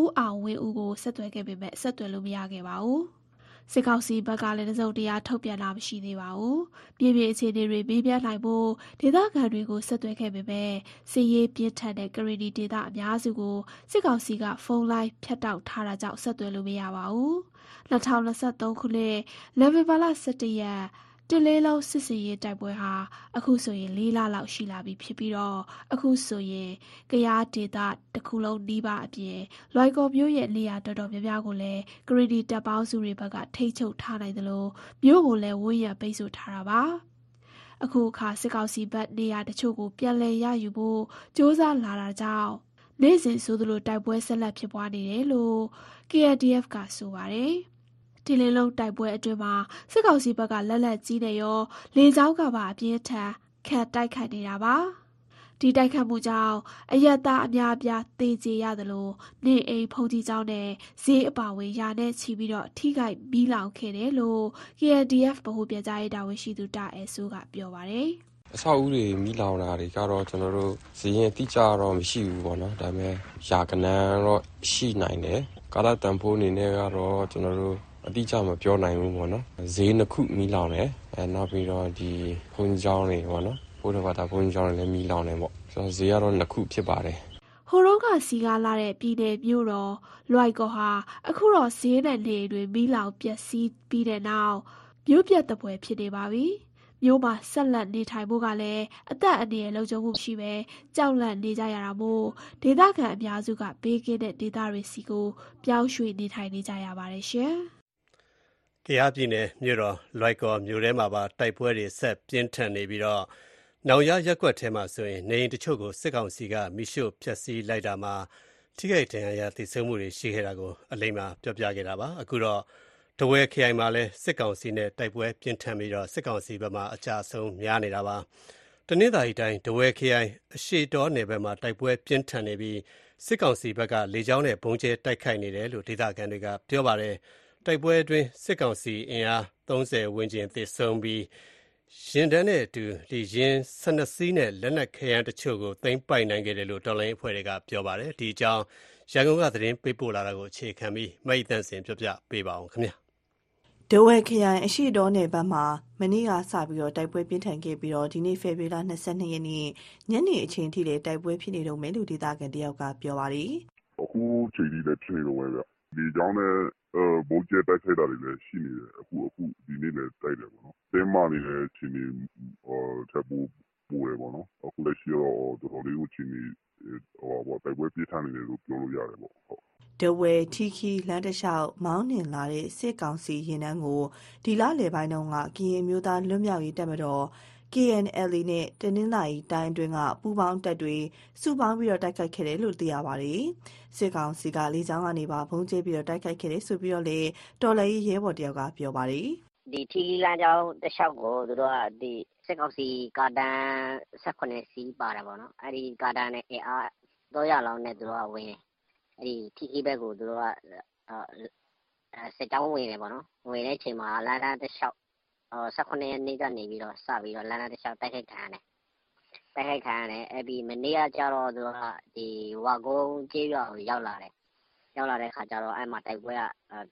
[SPEAKER 9] ဦးအောင်ဝင်းဦးကိုဆက်သွယ်ခဲ့ပေမဲ့ဆက်သွယ်လို့မရခဲ့ပါဘူး။စစ်ကောင်စီဘက်ကလည်းတစုံတရာထုတ်ပြန်လာမရှိသေးပါဘူး။ပြည်ပြည်အခြေအနေတွေပေးပြနိုင်ဖို့ဒေသခံတွေကိုဆက်သွယ်ခဲ့ပေမဲ့စီရေးပြစ်ထန်တဲ့ကရီဒီဒေသအများစုကိုစစ်ကောင်စီကဖုန်းလိုင်းဖြတ်တောက်ထားတာကြောင့်ဆက်သွယ်လို့မရပါဘူး။2023ခုနှစ်နိုဝင်ဘာလ17ရက် တစ်လေးလုံးစစ်စင်ရေးတိုက်ပွဲဟာအခုဆိုရင်၄လလောက်ရှိလာပြီဖြစ်ပြီးတော့အခုဆိုရင်ကရားဒေသတစ်ခုလုံးနီးပါးအပြင်လွိုင်ကော်မြို့ရဲ့နေရာတော်တော်များများကိုလည်းဂရီဒီတပ်ပေါင်းစုတွေဘက်ကထိတ်ချုပ်ထားနိုင်သလိုမြို့ကိုလည်းဝန်းရံပိတ်ဆို့ထားတာပါအခုအခါစစ်ကောင်စီဘက်နေရာတချို့ကိုပြန်လည်ရယူဖို့စ조사လာတာကြောင့်နေ့စဉ်ဆိုသလိုတိုက်ပွဲဆက်လက်ဖြစ်ပွားနေတယ်လို့ KNDF ကဆိုပါတယ်။ ဒီလင်းလုံးတိုက်ပွဲအတွင်းမှာစစ်ကောင်စီဘက်ကလက်လက်ကြီးနဲ့ရောလေကြောင်းကပါအပြင်းထန်ခတ်တိုက်ခိုက်နေတာပါ။ဒီတိုက်ခတ်မှုကြောင့်အယက်သားအများအပြားသေကျေရသလိုနေအိမ်ဖုန်ကြီးကျောင်းနဲ့ဈေးအပါဝင်ရာနဲ့ချီပြီးတော့ထိခိုက်မီးလောင်ခဲ့တယ်လို့ KNDF ဗဟိုပြန်ကြားရေးတာဝန်ရှိသူတာအဲဆိုးကပြောပါတယ်။
[SPEAKER 10] အဆောက်အဦတွေမိလောင်တာတွေကတော့ကျွန်တော်တို့ဈေးရင်အတိအကျတော့မရှိဘူးပေါ့နော်ဒါပေမဲ့ယာကနန်းတော့ရှိနိုင်တယ်ကာလတန်ဖိုးအနေနဲ့ကတော့ကျွန်တော်တို့ အတိအကျမပြောနိုင်ဘူးပေါ့နော်ဈေးနှစ်ခုမိလောင်တယ်အဲနောက်ပြီးတော့ဒီဘုံကျောင်းတွေပေါ့နော်ဘုရားဘာသာဘုံကျောင်းတွေလည်းမိလောင်တယ်ပေါ့ဆိုတော့ဈေးကတော့နှစ်ခုဖြစ်ပါတယ်
[SPEAKER 9] ဟိုတုန်းကစီကားလာတဲ့ပြည်နယ်မြို့တော်လွိုက်ကော်ဟာအခုတော့ဈေးနဲ့နေတွေမီးလောင်ပျက်စီးပြီးတဲ့နောက်မြို့ပြတ်တပွဲဖြစ်နေပါပြီ။မြို့မှာဆက်လက်နေထိုင်ဖို့ကလည်းအသက်အန္တရာယ်လုံခြုံမှုရှိပဲကြောက်လန့်နေကြရတာမို့ဒေသခံအများစုကဘေးကင်းတဲ့ဒေသတွေစီကိုပြောင်းရွှေ့နေထိုင်နေကြရပါတယ်ရှင်။
[SPEAKER 2] ကယားပြည်နယ်မြို့တော် လွိုင်ကော်မြို့ထဲမှာပါ တိုက်ပွဲတွေ ဆက်ပြင်းထန်နေပြီးတော့နောင်ရရပ်ကွက်ထဲမှာဆိုရင် နေအိမ်တချို့ကို စစ်ကောင်စီကမိရှို့ဖျက်ဆီးလိုက်တာမှာ ထိခိုက်ဒဏ်ရာရ သေဆုံးမှုတွေရှိခဲ့တာကို အလိမ္မာပြောပြခဲ့တာပါ အခုတော့တဝဲခရိုင်မှာလည်း စစ်ကောင်စီနဲ့ တိုက်ပွဲပြင်းထန်ပြီးတော့စစ်ကောင်စီဘက်မှအကြအဆုံးများနေတာပါ တနင်္သာရီတိုင်းတဝဲခရိုင် အရှိတောနယ်ဘက်မှာ တိုက်ပွဲပြင်းထန်နေပြီး စစ်ကောင်စီဘက်က လေကြောင်းနဲ့ဘုံကျဲတိုက်ခိုက်နေတယ်လို့ ဒေသခံတွေက ပြောပါတယ် တိုက်ပွဲအတွင်း စစ်ကောင်စီအင်အား30ဝန်းကျင် သေဆုံးပြီးရင်တန်းနဲ့အတူဒီရင်12စီးနဲ့ လက်နက်ခဲယမ်းတချို့ကို သိမ်းပိုက်နိုင်ခဲ့တယ်လို့ တော်လိုင်းအဖွဲ့တွေက ပြောပါတယ် ဒီအကြောင်း ရန်ကုန်က သတင်းပေးပို့လာတာကို အခြေခံပြီးမိတ်တန့်စင်ပြောပြပေးပါအောင်ခင်ဗျာ
[SPEAKER 12] ဒဝဲခရိုင် အရှိတော်နယ်ဘက်မှာ မနေ့ကစပြီးတော့တိုက်ပွဲပြင်းထန်ခဲ့ပြီးတော့ဒီနေ့ ဖေဖော်ဝါရီလ22ရက်နေ့ညနေအချိန်ထိလည်း တိုက်ပွဲဖြစ်နေတော့မယ်လို့ ဒေသခံတယောက်က ပြောပါတယ်
[SPEAKER 13] အခုချိန်ကြီးလည်း ဖြစ်နေတော့ပဲဗျ ဒီကြောင်းနဲ့အဲဘိုးကျဲတိုက်ခိုက်တာတွေလည်း ရှိနေတယ်အခုအခုဒီနေ့လည်း တိုက်တယ်ပေါ့နော် တင်းမာနေတဲ့ချိန်ကြီးဟိုချက်ပူပူတယ်ပေါ့နော် အခုလည်းရှိတော့ တော်တော်လေးကိုချိန်ကြီးဟိုပေါ့တိုက်ပွဲပြင်းထန်နေတယ်လို့ ပြောလို့ရတယ်ပေါ့ဟုတ်
[SPEAKER 12] ဒဝဲထီခီလမ်းတစ်လျှောက် မောင်းနှင်လာတဲ့ စစ်ကောင်စီရင်နှန်းကို ဒီလလယ်ပိုင်းတုန်းကကရင်မျိုးသားလွတ်မြောက်ရေးတပ်မတော် KNLA နဲ့ တနင်္သာရီတိုင်းအတွင်းက ပူးပေါင်းတပ်တွေ စုပေါင်းပြီးတော့တိုက်ခိုက်ခဲ့တယ်လို့ သိရပါတယ်။စစ်ကောင်စီက လေကြောင်းကနေပါဘုံကျဲပြီးတော့တိုက်ခိုက်ခဲ့တယ်ဆိုပြီးတော့လေတော်လည်းရဲဘော်တယောက်က ပြောပါတယ်
[SPEAKER 14] ဒီထီလမ်းကြောင်းတစ်လျှောက်ကို သူတို့ကဒီစစ်ကောင်စီကာတန်18စီးပါတယ်ပေါ့နော် အဲ့ဒီကာတန်နဲ့ အင်အား300လောက်နဲ့ သူတို့ကဝင်တယ် အဲ့ဒီထီခီဘက်ကို သူတို့ကအဲစစ်တောင်းဝင်တယ်ပေါ့နော် ဝင်တဲ့အချိန်မှာ လမ်းတန်းတစ်လျှောက် 18ရက်နေ့ကနေပြီးတော့စပြီးတော့လမ်းတန်းတစ်လျှောက်တိုက်ခိုက်ခံရတယ်တိုက်ခိုက်ခံရတယ်အဲ့ဒီမနေ့ကကြတော့သူတို့ကဒီဝါကုန်းကျေးရွာကိုရောက်လာတယ်ရောက်လာတဲ့ခါကျတော့အဲ့မှာတိုက်ပွဲက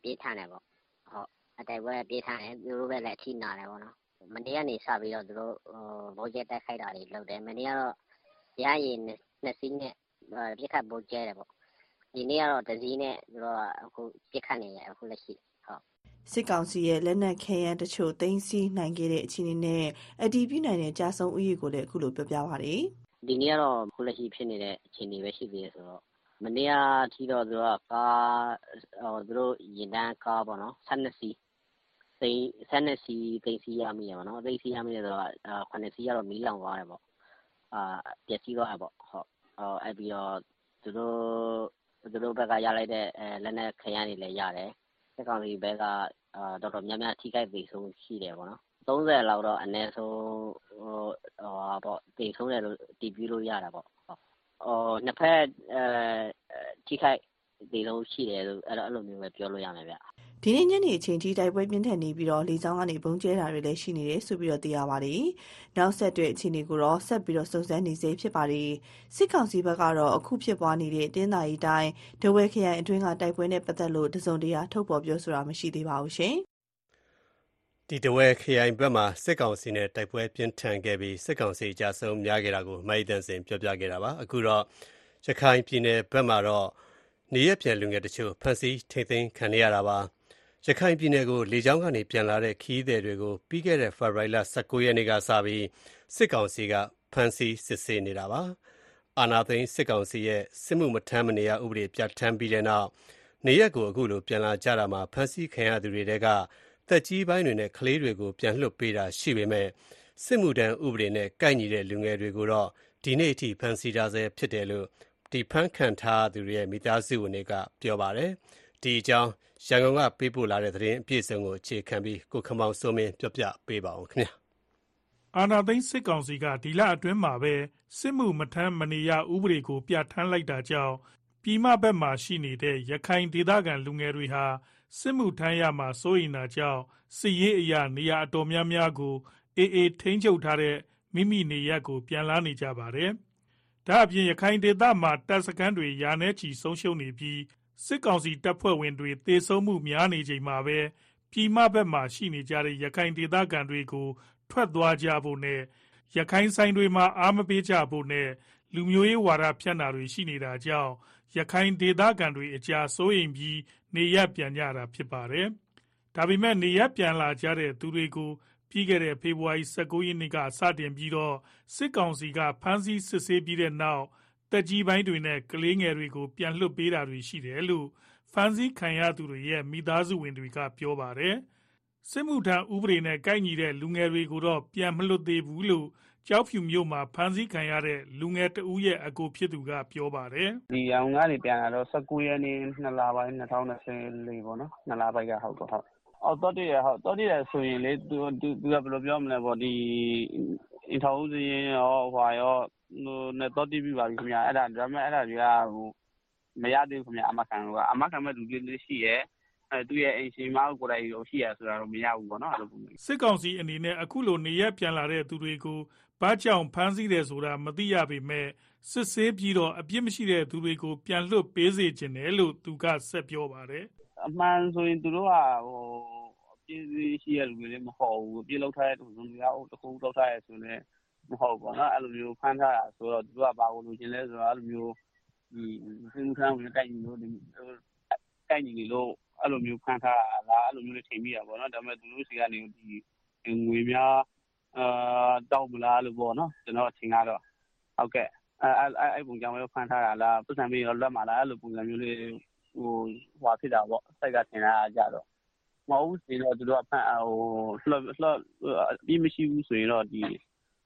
[SPEAKER 14] ပြေးထန်တယ်ပေါ့ဟုတ်အတိုက်ပွဲပြေးထန်တယ်သူတို့ပဲလည်းအထိနာတယ်ပေါ့နော်မနေ့ကနေစပြီးတော့သူတို့ဟိုဘောကျဲတိုက်ခိုက်တာတွေလုပ်တယ်မနေ့ကတော့ရရင်နှစ်စီးနဲ့ပြစ်ခတ်ဘောကျဲတယ်ပေါ့ဒီနေ့ကတော့တစည်းနဲ့သူတို့ကအခုပြစ်ခတ်နေတယ်အခုလက်ရှိဟုတ်
[SPEAKER 12] စစ်ကောင်စီရဲ့ လက်နက်ခဲယမ်းတချို့ သိမ်းဆည်းနိုင်ခဲ့တဲ့ အခြေအနေနဲ့ အတီးပြနိုင်တဲ့ကြာဆုံးဥယျာဉ်ကိုလည်း အခုလို ပြောပြပါတယ်
[SPEAKER 14] ဒီနေ့ကတော့ခုလက်ရှိဖြစ်နေတဲ့ အခြေအနေပဲ ရှိသေးတယ်ဆိုတော့ မနေ့ကထီတော့ သူကကားဟိုသူတို့ရင်တန်းကားပေါ့နော်12စီး သိန်း12စီးသိန်းစီးရမိရပါတော့သိန်းစီးရမိတယ်ဆိုတော့9စီးကတော့ မီးလောင်သွားတယ်ပေါ့အာပျက်စီးသွားတယ်ပေါ့ဟုတ်ဟောအဲ့ပြီးတော့သူတို့သူတို့ဘက်ကရလိုက်တဲ့အဲလက်နက်ခရမ်းတွေလည်း ရတယ် စက်ကောင်စီဘက်ကအာတော်တော်များများ ထိခိုက်သိဆုံးရှိတယ်ပေါ့နော်30လောက်တော့ အနည်းဆုံးဟိုဟိုပေါ့သိဆုံးတယ်လို့တည်ပြီးလို့ ရတာပေါ့ဟုတ်ဟိုနှစ်ဖက်အဲထိခိုက် သိဆုံးရှိတယ်လို့အဲ့တော့အဲ့လိုမျိုးပဲပြောလို့ရမယ်ဗျ
[SPEAKER 12] ဒီနေ့ညနေအချိန်ထိတိုက်ပွဲပြင်းထန်နေပြီးတော့လေကြောင်းကနေဘုံကျဲတာတွေလည်းရှိနေတယ်ဆိုပြီးတော့သိရပါတယ်။နောက်ဆက်တွဲအခြေအနေကိုတော့ဆက်ပြီးတော့စုံစမ်းနေစေဖြစ်ပါတယ်။စစ်ကောင်စီဘက်ကတော့အခုဖြစ်ပွားနေတဲ့တင်းသာရီတိုင်းဒဝဲခရိုင်အတွင်းကတိုက်ပွဲနဲ့ပတ်သက်လို့တစုံတရာထုတ်ဖော်ပြောဆိုတာမရှိသေးပါဘူးရှင်။
[SPEAKER 2] ဒီတဝဲခရိုင်ဘက်မှာစစ်ကောင်စီနဲ့တိုက်ပွဲပြင်းထန်ခဲ့ပြီးစစ်ကောင်စီကြဆုံးများခဲ့တာကိုမိုက်တန်စင်ပြောပြခဲ့တာပါအခုတော့ရခိုင်ပြည်နယ်ဘက်မှာတော့ နေရပြန်လူငယ်တချို့ဖမ်းဆီးထိန်းသိမ်းခံရတာပါရရခိုင်ပြည်နယ်ကိုလေကြောင်းကနေပြန်လာတဲ့ခရီးသည်တွေကိုပြီးခဲ့တဲ့ဖေဖော်ဝါရီလ၁၉ရက်နေ့ကစပြီးစစ်ကောင်စီကဖမ်းဆီးစစ်ဆေးနေတာပါ။အာဏာသိမ်းစစ်ကောင်စီရဲ့စစ်မှုမထမ်းမနေရဥပဒေပြဋ္ဌာန်းပြီးတဲ့နောက်နေရပ်ကိုအခုလိုပြန်လာကြတာမှာဖမ်းဆီးခံရသူတွေထဲကသက်ကြီးပိုင်းတွေနဲ့ကလေးတွေကိုပြန်လွှတ်ပေးတာရှိပေမယ့်စစ်မှုထမ်းဥပဒေနဲ့ကိုက်ညီတဲ့လူငယ်တွေကိုတော့ဒီနေ့အထိဖမ်းဆီးထားဆဲဖြစ်တယ်လို့ ဖမ်းခံထားရသူတွေရဲ့ မိသားစုဝင်တွေက ပြောပါတယ်။ဒီအကြောင်း ရန်ကုန်ကပေးပို့လာတဲ့သတင်းအပြည့်အစုံကို အခြေခံပြီး ကိုခင်မောင်စိုးမင်းပြောပြပေးပါဦးခင်ဗျာ
[SPEAKER 15] အာနာသိန်းစစ်ကောင်စီက ဒီလအတွင်းမှာပဲ စစ်မှုမထမ်းမနေရ ဥပဒေကို ပြဋ္ဌာန်းလိုက်တာကြောင့် ပြည်မဘက်မှာရှိနေတဲ့ ရခိုင်ဒေသခံ လူငယ်တွေဟာ စစ်မှုထမ်းရမှာ စိုးရိမ်တာကြောင့် စစ်ရေးအရာနေရာအတော်များများကိုအေးအေးထိန်းချုပ်ထားတဲ့ မိမိနေရပ်ကို ပြန်လာနေကြပါတယ်။ ဒါအပြင်ရခိုင်ဒေသမှာ တပ်စခန်းတွေ ရာနှဲချီ ဆုံးရှုံးနေပြီး စစ်ကောင်စီတပ်ဖွဲ့ဝင်တွေ သေဆုံးမှုများနေချိန်မှာပဲ ပြည်မဘက်မှာရှိနေကြတဲ့ ရခိုင်ဒေသခံတွေကို ထွက်သွားကြဖို့နဲ့ ရခိုင်ဆိုင်တွေမှာ အားမပေးကြဖို့နဲ့ လူမျိုးရေးဝါဒဖြန့်တာတွေ ရှိနေတာကြောင့် ရခိုင်ဒေသခံတွေအကြား စိုးရိမ်ပြီး နေရပ်ပြန်ကြတာဖြစ်ပါတယ်။ဒါပေမဲ့ နေရပ်ပြန်လာကြတဲ့သူတွေကို ပြီးခဲ့တဲ့ ဖေဖော်ဝါရီ ၁၉ ရက်နေ့က စတင်ပြီးတော့ စစ်ကောင်စီက ဖမ်းဆီးစစ်ဆေးပြီးတဲ့နောက် သက်ကြီးပိုင်းတွေနဲ့ ကလေးငယ်တွေကို ပြန်လွှတ်ပေးတာတွေ ရှိတယ်လို့ ဖမ်းဆီးခံရသူတွေရဲ့ မိသားစုဝင်တွေက ပြောပါတယ်။စစ်မှုထမ်းဥပဒေနဲ့ ကိုက်ညီတဲ့ လူငယ်တွေကိုတော့ ပြန်မလွှတ်သေးဘူးလို့ ကျောက်ဖြူမြို့မှာ ဖမ်းဆီးခံရတဲ့ လူငယ်တဦးရဲ့အကိုဖြစ်သူက ပြောပါတယ်။
[SPEAKER 16] ဒီအောင်ကနေ ပြန်လာတော့19ရက်နေ့2လပိုင်း2024ပေါ့နော်2လပိုင်းက ဟုတ် တော့ဟုတ်အော်တော့တည်းဟုတ်တော့တည်းဆိုရင်လေသူသူက ဘယ်လိုပြောမလဲပေါ့ဒီအင်ထောင်ဦးစင်းရောဟွာရောဟိုနဲ့တော့တီးပြီးပါပြီခင်ဗျာအဲ့ဒါဒါပေမဲ့အဲ့ဒါတွေကဟိုမရသေးဘူးခင်ဗျာအမခံကအမခံမဲ့လူတွေလေးရှိရဲ့အဲသူ့ရဲ့ အိမ်ရှင်မကိုကိုယ်တိုင်ရောရှိရဆိုတာတော့ မရဘူးပေါ့နော်အဲ့လိုပုံစံ
[SPEAKER 15] စစ်ကောင်စီအနေနဲ့ အခုလို နေရပြန်လာတဲ့သူတွေကို ဘာကြောင့် ဖမ်းဆီးတယ်ဆိုတာ မသိရပေမဲ့ စစ်ဆေးပြီးတော့ အပြစ်မရှိတဲ့သူတွေကို ပြန်လွှတ်ပေးစေချင်တယ်လို့ သူက ဆက်ပြောပါတယ်
[SPEAKER 16] အမှန်ဆိုရင် သူတို့က ဟိုအပြစ်ရှိရလူတွေလည်းမဟုတ်ဘူးအပြစ်လောက်ထားတဲ့သူတွေကတခုလောက်ထားရဆိုရင်မဟုတ်ပေါ့နော်အဲ့လိုမျိုးဖမ်းထားတာဆိုတော့သူကဘာကိုလိုချင်လဲဆိုတော့အဲ့လိုမျိုးဒီစင်ခံဝင်တိုက်ညီလို့ဒီတိုက်ညီလို့အဲ့လိုမျိုးဖမ်းထားတာလားအဲ့လိုမျိုးလေးချိန်မိတာပေါ့နော်ဒါပေမဲ့သူတို့စီကနေဒီငွေများအာတောက်မလားလို့ပေါ့နော်ကျွန်တော်အချိန်ကတော့ဟုတ်ကဲ့အဲအဲအဲ့ပုံကြောင့်လည်းဖမ်းထားတာလားပတ်စံပြီးတော့လက်မှာလားအဲ့လိုပုံစံမျိုးလေးဟိုဟွာဖြစ်တာပေါ့စိုက်ကထင်တာကြတော့ မဟုတ်ဘူးဆိုတော့ သူတို့အဖန်ဟိုလှလှပြီးမရှိဘူးဆိုရင်တော့ဒီ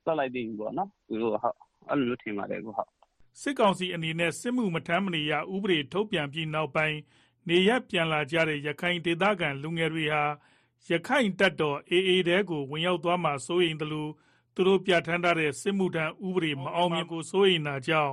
[SPEAKER 16] လွှတ်လိုက်သေးဘူးပေါ့နော်သူတို့ဟုတ်အဲ့လိုမျိုးထင်ပါတယ်ကိုဟုတ်
[SPEAKER 15] စစ်ကောင်စီအနေနဲ့ စစ်မှုမထမ်းမနေရ ဥပဒေထုတ်ပြန်ပြီးနောက်ပိုင်း နေရပြန်လာကြတဲ့ ရခိုင်ဒေသခံ လူငယ်တွေဟာရခိုင်တပ်တော် AA တဲကို ဝင်ရောက်သွားမှာ စိုးရိမ်တယ်လို့သူတို့ပြဋ္ဌာန်းထားတဲ့ စစ်မှုထမ်းဥပဒေ မအောင်မြင်ကို စိုးရိမ်တာကြောင့်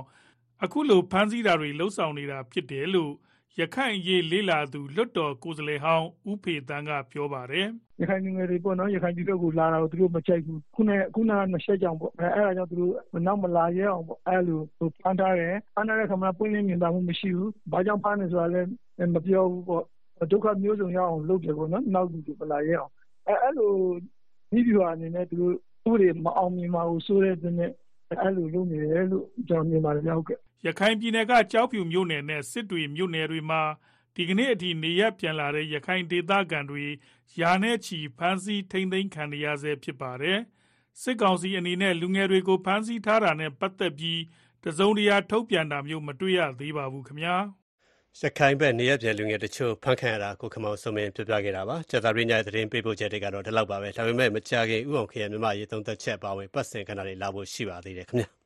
[SPEAKER 15] အခုလို ဖမ်းဆီးတာတွေလှုပ်ဆောင်နေတာဖြစ်တယ်လို့ ရခိုင်ရေးလေးလာသူ လွတ်တော်ကိုယ်စားလှယ်ဟောင်း ဦးဖေတန်းက ပြောပါတယ်
[SPEAKER 17] ရခိုင်လူငယ်တွေပေါ့နော် ရခိုင်ပြည်တော်ကိုလာတာကို သူတို့မကြိုက်ဘူး ခုနခုနနှစ်ချက်ကြောင့်ပေါ့ အဲအဲ့ဒါကြောင့် သူတို့နောက်မလာရဲအောင်ပေါ့အဲ့လိုဖမ်းထားတယ် ဖမ်းထားတဲ့ခါမှာ ပွင့်လင်းမြင်သာမှုမရှိဘူး ဘာကြောင့်ဖမ်းနေဆိုတာလည်း မပြောဘူးပေါ့ ဒုက္ခမျိုးစုံရအောင်လုပ်တယ်ပေါ့နော် နောက်လူတွေမလာရဲအောင် အဲအဲ့လိုမိဘအနေနဲ့ သူတို့ ဥပဒေမအောင်မြင်ပါဘူးဆိုတဲ့တဲ့အဲ့လိုလုပ်နေတယ်လို့ ကျွန်တော်မြင်ပါတယ်ဟုတ်ကဲ့
[SPEAKER 15] ရခိုင်ပြည်နယ်ကကြောက်ဖြူမြို့နယ်နဲ့ စစ်တွေမြို့နယ်တွေမှာ ဒီကနေ့အထိ နေရပြန်လာတဲ့ ရခိုင်ဒေသခံတွေယာနဲ့ချီ ဖမ်းဆီးထိန်းသိမ်းခံရဆဲ ဖြစ်ပါတယ် စစ်ကောင်စီအနေနဲ့ လူငယ်တွေကို ဖမ်းဆီးထားတာနဲ့ ပတ်သက်ပြီး တစုံတရာ ထုတ်ပြန်တာမျိုး မတွေ့ရသေးပါဘူးခင်ဗျာ
[SPEAKER 2] ရခိုင်ဘက် နေရပြန်လူငယ်တချို့ ဖမ်းခံရတာ ကိုခမောင်စုံမင်း ပြပြခဲ့တာပါ။ကြာသပတေးညသတင်းပေးပို့ချက်တွေကတော့ ဒီလောက်ပါပဲ။ဒါပေမဲ့မကြခင်ဥအောင်ခရမြမရေး သုံးသက်ချက်ပါဝင် ပတ်စင်ခဏလေးလာဖို့ ရှိပါသေးတယ်ခင်ဗျာ။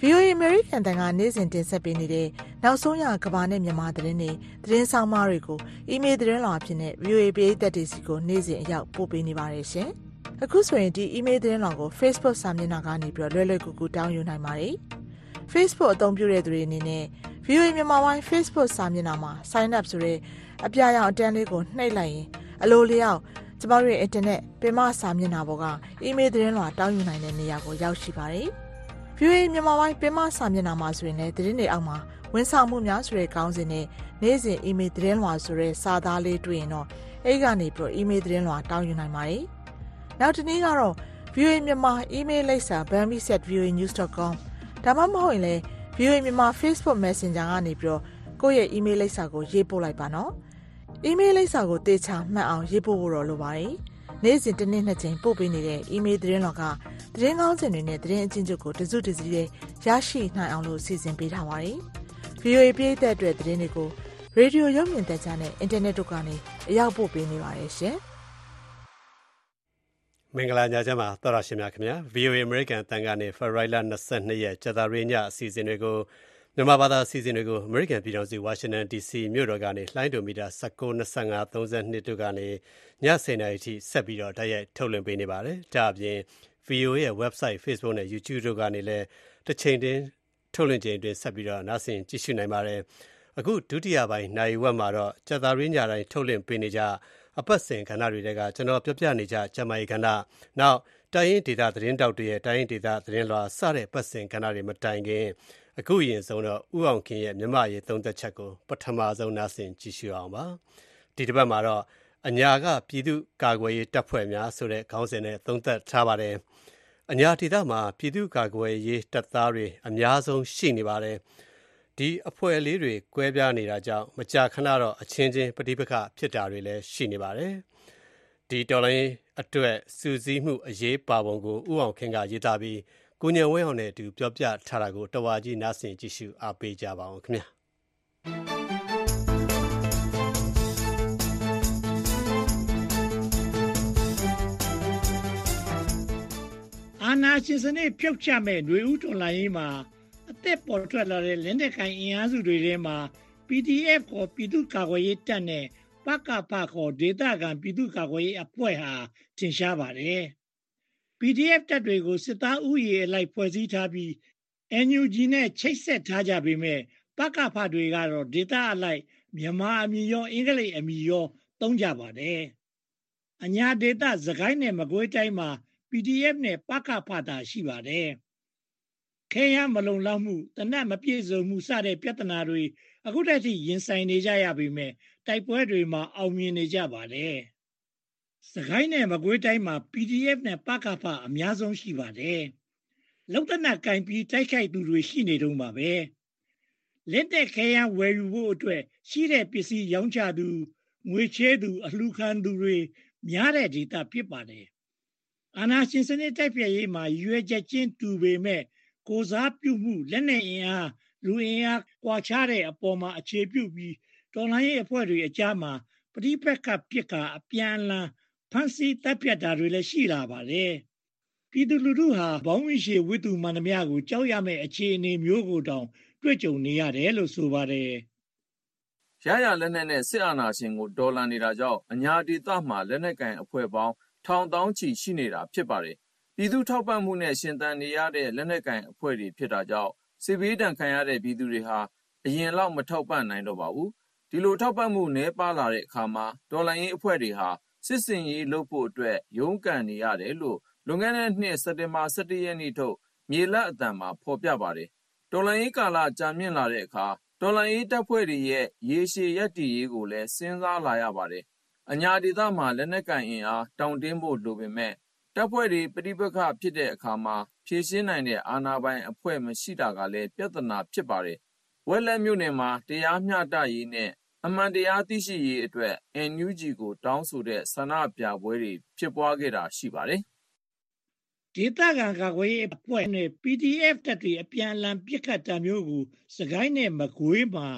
[SPEAKER 5] VOA American တန်ကနေ့စဉ်တင်ဆက်ပေးနေတဲ့နောက်ဆုံးရကဘာနဲ့မြန်မာသတင်းတွေသတင်းဆောင်မတွေကိုအီးမေးလ်သတင်းလွှာအဖြစ်နဲ့ VOA ပရိသတ်တွေစီကိုနေ့စဉ်အရောက်ပို့ပေးနေပါတယ်ရှင်။အခုဆိုရင်ဒီအီးမေးလ်သတင်းလွှာကို Facebook စာမျက်နှာကနေပြီးတော့လွယ်လွယ်ကူကူတောင်းယူနိုင်ပါတယ်။ Facebook အသုံးပြုတဲ့သူတွေအနေနဲ့ VOA မြန်မာပိုင်း Facebook စာမျက်နှာမှာ sign up ဆိုတဲ့အပြာရောင်အတန်းလေးကိုနှိပ်လိုက်ရင်အလိုလျောက်ကျမတို့ရဲ့ internet ပင်မစာမျက်နှာပေါ်ကအီးမေးလ်သတင်းလွှာတောင်းယူနိုင်တဲ့နေရာကိုရောက်ရှိပါတယ်။ VOA မြန်မာပိုင်းပင်မစာမျက်နှာမှာဆိုရင်လည်းသတင်းတွေအောက်မှာဝန်ဆောင်မှုများဆိုတဲ့ခေါင်းစဉ်နဲ့နေ့စဉ်အီးမေးလ်သတင်းလွှာဆိုတဲ့စာသားလေးတွေ့ရင်တော့အဲ့ကနေပြီးတော့အီးမေးလ်သတင်းလွှာတောင်းယူနိုင်ပါတယ်။နောက်တစ်နည်းကတော့ VOA မြန်မာ email လိပ်စာ bambi@voanews.com ဒါမှမဟုတ်ရင်လည်း VOA မြန်မာ Facebook Messenger ကနေပြီးတော့ကိုယ့်ရဲ့ email လိပ်စာကိုရေးပို့လိုက်ပါနော်အီးမေးလ်လိပ်စာကိုတေချာမှတ်အောင်ရေးပို့ဖို့တော့လိုပါတယ်။ နေ့စဉ်တစ်နေ့နှစ်ကြိမ်ပို့ပေးနေတဲ့အီးမေးလ်သတင်းတော်ကသတင်းကောင်းစင်တွေနဲ့သတင်းအချင်းချုပ်ကိုတစုတစည်းနဲ့ရရှိနိုင်အောင်လို့စီစဉ်ပေးထားပါတယ်။ VOA ပြည်သက်အတွက်သတင်းတွေကိုရေဒီယိုရုပ်မြင်သံကြားနဲ့အင်တာနက်တို့ကနေအရောက်ပို့ပေးနေပါတယ်ရှင်။
[SPEAKER 2] မင်္ဂလာညချမ်းပါသောရရှင်များခင်ဗျာ VOA American တန်ကနေဖေဖော်ဝါရီလ22ရက်ကြာသပတေးညအစီအစဉ်တွေကို မြန်မာဘာသာအစီအစဉ်တွေကို American ပြည်ထောင်စု Washington DC မြို့တော်ကနေ လှိုင်းဒိုမီတာ19 25 32တို့ကနေည10:00နာရီထိ ဆက်ပြီးတော့ တိုက်ရိုက်ထုတ်လွှင့်ပေးနေပါတယ်။ဒါအပြင် VOA ရဲ့ website Facebook နဲ့ YouTube တို့ကနေလည်းတစ်ချိန်တင်း ထုတ်လွှင့်ချိန်အတွင်း ဆက်ပြီးတော့ နားဆင်ကြည့်ရှုနိုင်ပါတယ်။အခု ဒုတိယပိုင်းနိုင်ဝက်မှာတော့ ကြာသပတေးညတိုင်း ထုတ်လွှင့်ပေးနေကြအပတ်စဉ်ကဏ္ဍတွေတဲက ကျွန်တော်ပြောပြနေကြကျမကြီးကဏ္ဍ နောက် တိုင်းရင်ဒေတာသတင်းတောက်တွေရဲ့ တိုင်းရင်ဒေတာသတင်းလွှာ စတဲ့ပတ်စဉ်ကဏ္ဍတွေ မတိုင်ခင် အခုအရင်ဆုံးတော့ဥအောင်ခင်ရဲ့မြမရေးသုံးသက်ချက်ကိုပထမဆုံးနားဆင်ကြည့်ရှုအောင်ပါဒီတစ်ပတ်မှာတော့အညာကပြည်သူကာကွယ်ရေးတပ်ဖွဲ့များဆိုတဲ့ခေါင်းစဉ်နဲ့သုံးသက်ထားပါတယ်အညာဒေသမှာပြည်သူကာကွယ်ရေးတပ်သားတွေအများဆုံးရှိနေပါတယ်ဒီအဖွဲ့လေးတွေကွဲပြားနေတာကြောင့်မကြာခဏတော့အချင်းချင်းပဋိပက္ခဖြစ်တာတွေလည်းရှိနေပါတယ်ဒီတော်လိုင်းအတွက်စူးစီးမှုအရေးပါပုံကိုဥအောင်ခင်ကရေးသားပြီး ကိုညံဝဲအောင်နဲ့အတူပြောပြထားတာကိုတဝါကြီးနားဆင်ကြည့်ရှုအားပေးကြပါအောင်ခင်ဗျာ
[SPEAKER 18] အာနာရှင်စနစ်ဖြုတ်ချမဲ့ຫນွေဦးတော်လိုင်းမှာအသက်ပေါ်ထွက်လာတဲ့လက်နက်ကိုင်အင်အားစုတွေထဲမှာ PDF ခေါ်ပြည်သူ့ကာကွယ်ရေးတပ်နဲ့ပကပခေါ်ဒေသခံပြည်သူ့ကာကွယ်ရေးအဖွဲ့ဟာထင်ရှားပါတယ်။ PDF တပ်တွေကိုစစ်သားဥယျာဉ်အလိုက်ဖွဲ့စည်းထားပြီး NUG နဲ့ချိတ်ဆက်ထားကြပေမဲ့ပကဖတွေကတော့ဒေတာအလိုက်မြန်မာအမည်ရောအင်္ဂလိပ်အမည်ရော သုံးကြပါတယ်။အညာဒေတာသခိုင်းနဲ့မကွေးတိုင်းမှာ PDF နဲ့ပကဖတာရှိပါတယ်။ခဲယမ်းမလုံလောက်မှုတနတ်မပြည့်စုံမှုစတဲ့ပြဿနာတွေအခုတည်းကရင်ဆိုင်နေကြရပေမဲ့တိုက်ပွဲတွေမှာအောင်မြင်နေကြပါတယ်။ စကိုင်းနဲ့မကွေးတိုင်းမှာ PDF နဲ့ပကဖအများဆုံးရှိပါတယ်။လုံတနက်ကင်ပြီးတိုက်ခိုက်သူတွေရှိနေတုံးပါပဲ။လက်တက်ခဲယမ်းဝယ်ယူဖို့အတွက်ရှိတဲ့ပစ္စည်းရောင်းချသူငွေချေးသူအလှခံသူတွေများတဲ့ဒေသဖြစ်ပါတယ်။အာနာရှင်စနစ်တိုက်ပြရေးမှာရွေချက်ချင်းတူပေမဲ့ကိုစားပြုမှုလက်နက်အင်အားလူအင်အားကွာခြားတဲ့အပေါ်မှာအခြေပြုပြီးတော်လိုင်းရေးအဖွဲ့တွေအကြားမှာပဋိပက္ခဖြစ်ကအပြန်အလှန် ဖမ်းဆီးတပ်ဖြတ်တာတွေလည်းရှိလာပါတယ်။ပြည်သူလူထုဟာဘောင်းဝိရှိဝိတုမှန်သမျှကိုကြောက်ရမယ့်အခြေအနေမျိုးကိုတောင်တွေ့ကြုံနေရတယ်လို့ဆိုပါတယ်။
[SPEAKER 19] ရရလက်နက်နဲ့စစ်အာဏာရှင်ကိုဒေါ်လာနေတာကြောင့်အညာဒေသမှာလက်နက်ကန်အဖွဲ့ပေါင်းထောင်တောင်းချီရှိနေတာဖြစ်ပါတယ်။ပြည်သူထောက်ပံ့မှုနဲ့ရှင်သန်နေရတဲ့လက်နက်ကန်အဖွဲ့တွေဖြစ်တာကြောင့်စစ်ဘေးဒဏ်ခံရတဲ့ပြည်သူတွေဟာအရင်လောက်မထောက်ပံ့နိုင်တော့ပါဘူး။ဒီလိုထောက်ပံ့မှုနည်းပါးလာတဲ့အခါမှာတော်လှန်ရေးအဖွဲ့တွေဟာ စစ်ဆင်ရေးလုပ်ဖို့အတွက် ရုန်းကန်နေရတယ်လို့ လွန်ခဲ့တဲ့နှစ် စက်တင်ဘာ ၁၁ ရက်နေ့ထုတ် မြေလတ်အသံမှာ ဖော်ပြပါတယ်။တော်လှန်ရေးကာလ ကြာမြင့်လာတဲ့အခါ တော်လှန်ရေးတပ်ဖွဲ့တွေရဲ့ ရေရှည်ရပ်တည်ရေးကိုလည်း စဉ်းစားလာရပါတယ်။အညာဒေသမှာ လက်နက်ကိုင်အင်အား တောင့်တင်းဖို့လိုပေမဲ့တပ်ဖွဲ့တွေ ပဋိပက္ခဖြစ်တဲ့အခါမှာ ဖြေရှင်းနိုင်တဲ့ အာဏာပိုင်အဖွဲ့ မရှိတာကလည်း ပြဿနာ ဖြစ်ပါတယ်။ဝက်လက်မြို့နယ်မှာ တရားမျှတရေးနဲ့ အမှန်တရားသိရှိရေးအတွက် NUG ကို တောင်းဆိုတဲ့ ဆန္ဒပြပွဲတွေ ဖြစ်ပွားခဲ့တာ ရှိပါတယ်။
[SPEAKER 18] ဒေသခံကာကွယ်ရေးအဖွဲ့နဲ့ PDF တပ်တွေ အပြန်အလှန် ပစ်ခတ်တာမျိုးကိုစကိုင်းနဲ့ မကွေးမှာ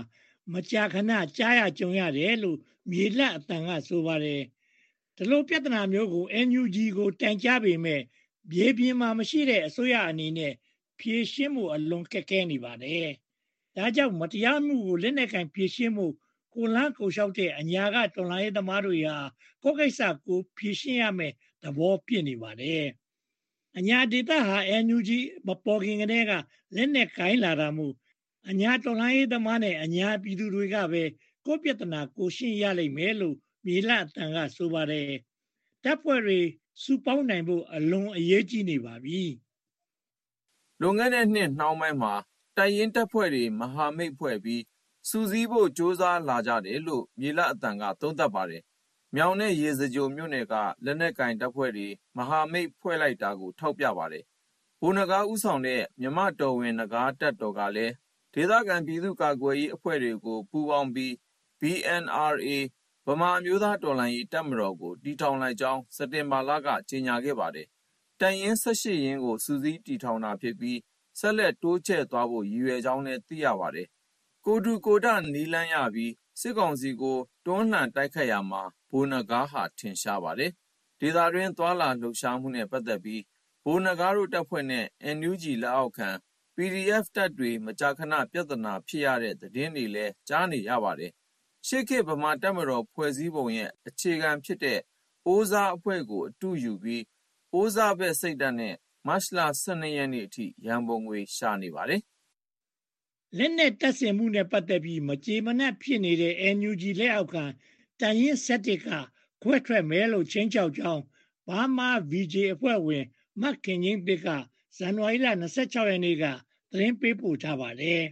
[SPEAKER 18] မကြာခဏ ကြားရကြုံရတယ်လို့ မြေလတ်အတန်ကဆိုပါတယ်။ဒီလိုပြဿနာမျိုးကို NUG ကို တိုင်ကြားပေမဲ့မြေပြင်မှာမရှိတဲ့ အစိုးရအနေနဲ့ ဖြေရှင်းမှုအလွန်ခက်ခဲနေပါတယ်။ဒါကြောင့် မတရားမှုကို လက်နက်ကင်ဖြေရှင်းမှု ကိုလန်းကိုလျှောက်တဲ့အညာကတော်လိုင်းသမားတွေဟာကိုကိစ္စကိုဖြေရှင်းရမယ်သဘောပြနေပါတယ်။အညာဒေတာဟာ NUG မပေါ်ခင်ကတည်းကလက်နဲ့ကိုင်းလာတာမို့အညာတော်လိုင်းသမားနဲ့အညာပြည်သူတွေကပဲကိုပြဿနာကိုရှင်းရလိမ့်မယ်လို့မြေလအတန်ကဆိုပါတယ်။တပ်ဖွဲ့တွေစုပေါင်းနိုင်ဖို့အလွန်အရေးကြီးနေပါပြီ။
[SPEAKER 19] လွန်ခဲ့တဲ့နှစ်နှောင်းပိုင်းမှာတိုက်ရင်တပ်ဖွဲ့တွေမဟာမိတ်ဖွဲ့ပြီး စုစည်းဖို့ကြိုးစားလာကြတယ်လို့ မြေလအသံက သုံးသပ်ပါတယ်။မြောင်နဲ့ ရေစကြိုမြို့နယ်က လက်နက်ကိုင်တပ်ဖွဲ့တွေ မဟာမိတ်ဖွဲ့လိုက်တာကို ထောက်ပြပါတယ်။ဗိုလ်နဂါးဦးဆောင်တဲ့ မြန်မာ့တော်ဝင် နဂါးတပ်တော်ကလည်း ဒေသခံပြည်သူ့ကာကွယ်ရေးအဖွဲ့တွေကို ပူးပေါင်းပြီး BNRA ဗမာအမျိုးသားတော်လှန်ရေး တပ်မတော်ကို တည်ထောင်လိုက်ကြောင်း စက်တင်ဘာလက ကြေညာခဲ့ပါတယ်။တပ်ရင်း ၁၈ ရင်းကို စုစည်းတည်ထောင်တာဖြစ်ပြီး ဆက်လက်တိုးချဲ့သွားဖို့ ရည်ရွယ်ကြောင်းလည်း သိရပါတယ်။ ကိုယ်ထူကိုယ်ထ နည်းလမ်းရပြီး စစ်ကောင်စီကို တွန်းလှန်တိုက်ခိုက်ရာမှာ ဗိုလ်နဂါးဟာ ထင်ရှားပါတယ်။ဒေသတွင်း သွားလာလှုပ်ရှားမှုနဲ့ ပတ်သက်ပြီး ဗိုလ်နဂါးတို့တပ်ဖွဲ့နဲ့ NUG လက်အောက်ခံ PDF တပ်တွေ မကြာခဏ ပြဿနာဖြစ်ရတဲ့ သတင်းတွေလည်း ကြားနေရပါတယ်။ရှေ့ခေတ် ဗမာတပ်မတော် ဖွဲ့စည်းပုံရဲ့ အခြေခံဖြစ်တဲ့ အိုးစားအဖွဲ့ကို အတုယူပြီး အိုးစားဘက်စိတ်ဓာတ်နဲ့ မတ်လ ၁၂ ရက်နေ့အထိ ရန်ပုံငွေ ရှာနေပါတယ်။
[SPEAKER 18] လက်နက်တပ်ဆင်မှုနဲ့ပတ်သက်ပြီးမကြေမနက်ဖြစ်နေတဲ့ NUG လက်အောက်ခံတန်ရင်စက်တစ်ကခွဲထွက်မဲလို့ချင်းချောက်ကြောင်းဘာမာ VJ အဖွဲ့ဝင်မတ်ခင်ချင်းပစ်ကဇန်နဝါရီလ26ရက်နေ့ကသတင်းပေးပို့ထားပါတယ်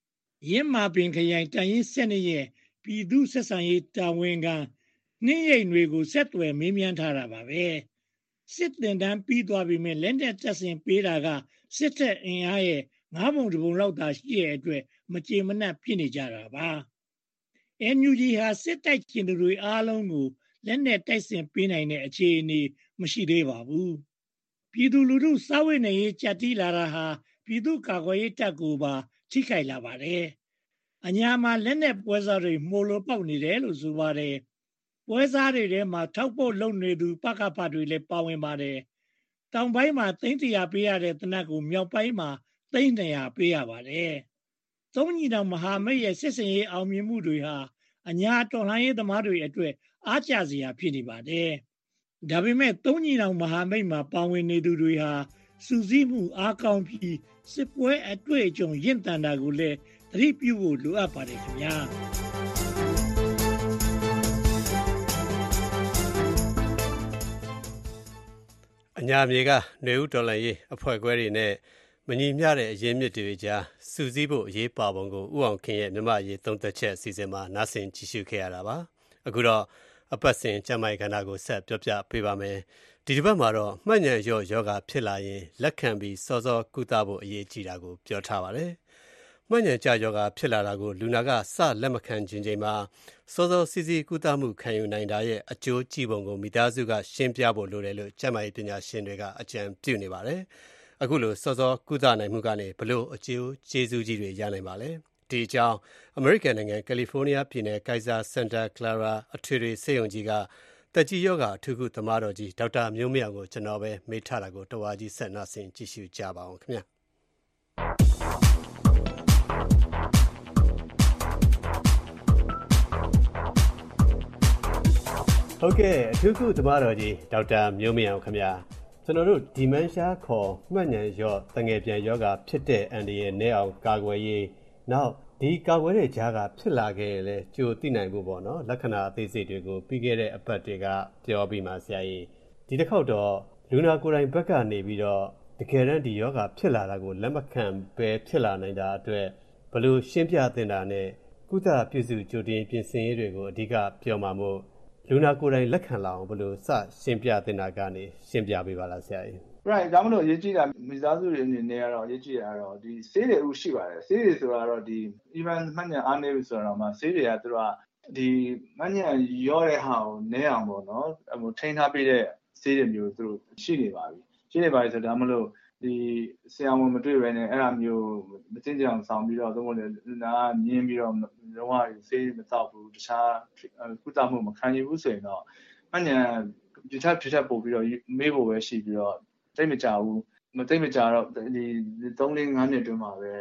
[SPEAKER 18] ။ရင်းမာပင်ခရိုင်တန်ရင်စက်နှစ်ရဲ့ပြည်သူဆက်ဆံရေးတာဝန်ခံနှင်းရိပ်တွေကိုဆက်သွယ်မေးမြန်းထားတာပါပဲစစ်တင်တန်းပြီးသွားပြီမဲ့လက်နဲ့တက်ဆင်ပေးတာကစစ်တပ်အင်အားရဲ့ ငါးပုံတစ်ပုံလောက်သာရှိတဲ့အတွက်မကြေမနက်ဖြစ်နေကြတာပါ NUG ဟာစစ်တိုက်ကျင်တွေအားလုံးကိုလက်နဲ့တိုက်ဆင်ပေးနိုင်တဲ့အခြေအနေမရှိသေးပါဘူးပြည်သူလူထုစာဝတ်နေရေးကြက်တီးလာတာဟာပြည်သူကာကွယ်ရေးတပ်ကိုပါထိခိုက်လာပါတယ်အညာမှာလက်နဲ့ပွဲစားတွေမှုလိုပေါက်နေတယ်လို့ဆိုပါတယ်ပွဲစားတွေထဲမှာထောက်ဖို့လုံနေသူပကဖတွေလည်းပါဝင်ပါတယ်တောင်ပိုင်းမှာသိန်းတရာပေးရတဲ့တနတ်ကိုမြောက်ပိုင်းမှာ သိန်းတရာပေးရပါတယ်သုံးညီတော်မဟာမိတ်ရဲ့စစ်စင်ရေးအောင်မြင်မှုတွေဟာအညာတော်လှန်ရေးသမားတွေအတွက်အားကျစရာဖြစ်နေပါတယ်ဒါပေမဲ့သုံးညီတော်မဟာမိတ်မှာပါဝင်နေသူတွေဟာစူးစီးမှုအားကောင်းပြီးစစ်ပွဲအတွေ့အကြုံရင့်တန်တာကိုလည်းသတိပြုဖို့လိုအပ်ပါတယ်ခင်ဗျာ
[SPEAKER 2] အညာမြေကຫນွေဦးတော်လန်ရေးအဖွဲ့ခွဲတွေနဲ့ မညီမျှတဲ့အရင်းမြစ်တွေကြားစူးစီးဖို့အရေးပါပုံကိုဥအောင်ခင်ရဲ့မြမရေးသုံးသက်ချက်အစီအစဉ်မှာနားဆင်ကြည့်ရှုခဲ့ရတာပါအခုတော့အပတ်စဉ်ကျမိုင်ကဏ္ဍကိုဆက်ပြောပြပေးပါမယ်ဒီတစ်ပတ်မှာတော့မှတ်ဉဏ်ရော့ယောဂဖြစ်လာရင်လက်ခံပြီးစောစောကုသဖို့အရေးကြီးတာကိုပြောထားပါတယ်မှတ်ဉဏ်ကြယောဂဖြစ်လာတာကိုလူနာကစလက်မခံခြင်းချိန်မှာစောစောစီစီကုသမှုခံယူနိုင်တာရဲ့အကျိုးကြည့်ပုံကိုမိသားစုကရှင်းပြဖို့လိုတယ်လို့ကျန်းမာရေးပညာရှင်တွေက အကြံပြုနေပါတယ်။ အခုလို စောစောကုသနိုင်မှုကနေဘလို့အကျိုးကျေးဇူးကြီးတွေ ရနိုင်ပါလဲ။ဒီအကြောင်း အမေရိကန်နိုင်ငံ ကယ်လီဖိုးနီးယားပြည်နယ်ကိုင်ဇာစင်တာကလာရာအထွေထွေဆေးရုံကြီးကတက်ကြီးယောဂအထူးကုသမားတော်ကြီး ဒေါက်တာမျိုးမြောင်ကိုကျွန်တော်ပဲမေးထားတာကိုတဝါကြီးဆက်နာဆင်ကြည့်ရှုကြပါအောင်ခင်ဗျာ။ဟုတ်ကဲ့အထူးကုသမားတော်ကြီး ဒေါက်တာမျိုးမင်းအောင်ခင်ဗျာ ကျွန်တော်တို့ဒီမန်ရှားခေါ်မှတ်ဉဏ်ရော့တငယ်ပြန်ယောဂဖြစ်တဲ့အန်ဒီရဲ့နဲ့အောင်ကာကွယ်ရေးနောက်ဒီကာကွယ်တဲ့ကြားကဖြစ်လာခဲ့ရင်လည်းကြိုသိနိုင်ဖို့ပေါ့နော်လက္ခဏာအသေးစိတ်တွေကိုပြီးခဲ့တဲ့အပတ်တွေကပြောပြီးမှဆရာကြီးဒီတစ်ခေါက်တော့လူနာကိုယ်တိုင်ဘက်ကနေပြီးတော့တကယ်တမ်းဒီယောဂဖြစ်လာတာကိုလက်မခံပဲဖြစ်လာနိုင်တာအတွက်ဘလို့ရှင်းပြတင်တာနဲ့ကုသပြုစုကြိုတင်ပြင်ဆင်ရေးတွေကိုအဓိကပြောမှာမို့ လူနာကိုယ်တိုင်လက်ခံလာအောင်ဘယ်လိုစရှင်းပြတင်တာကနေရှင်းပြပေးပါလားဆရာကြီး
[SPEAKER 20] right ဒါမှမဟုတ်အရေးကြီးတာမိသားစုတွေအနေနဲ့ကတော့အရေးကြီးတာကတော့ဒီဆေးတွေဥရှိပါတယ်ဆေးတွေဆိုတာတော့ဒီ even မှတ်ဉာဏ်အားနည်းပြီဆိုတော့မှဆေးတွေကသူကဒီမှတ်ဉာဏ်ရောတဲ့ဟာကိုနည်းအောင်ပေါ့နော်ဟိုထိန်းထားပေးတဲ့ဆေးတွေမျိုးသူတို့ရှိနေပါပြီရှိနေပါပြီဆိုတော့ဒါမှမဟုတ် ဒီဆရာဝန်မတွေ့ဘဲနဲ့အဲ့ဒါမျိုးမတင်ကြအောင်ဆောင်ပြီးတော့သုံးဖို့လေနာမြင်းပြီးတော့လုံးဝဆေးမတောက်ဘူးတခြားကုသမှုမခံရဘူးဆိုရင်တော့မှညံပြထပြထပို့ပြီးတော့မေးဖို့ပဲရှိပြီးတော့တိတ်မကြဘူးမတိတ်မကြတော့ဒီ3 4 5နှစ်တွင်းမှာပဲ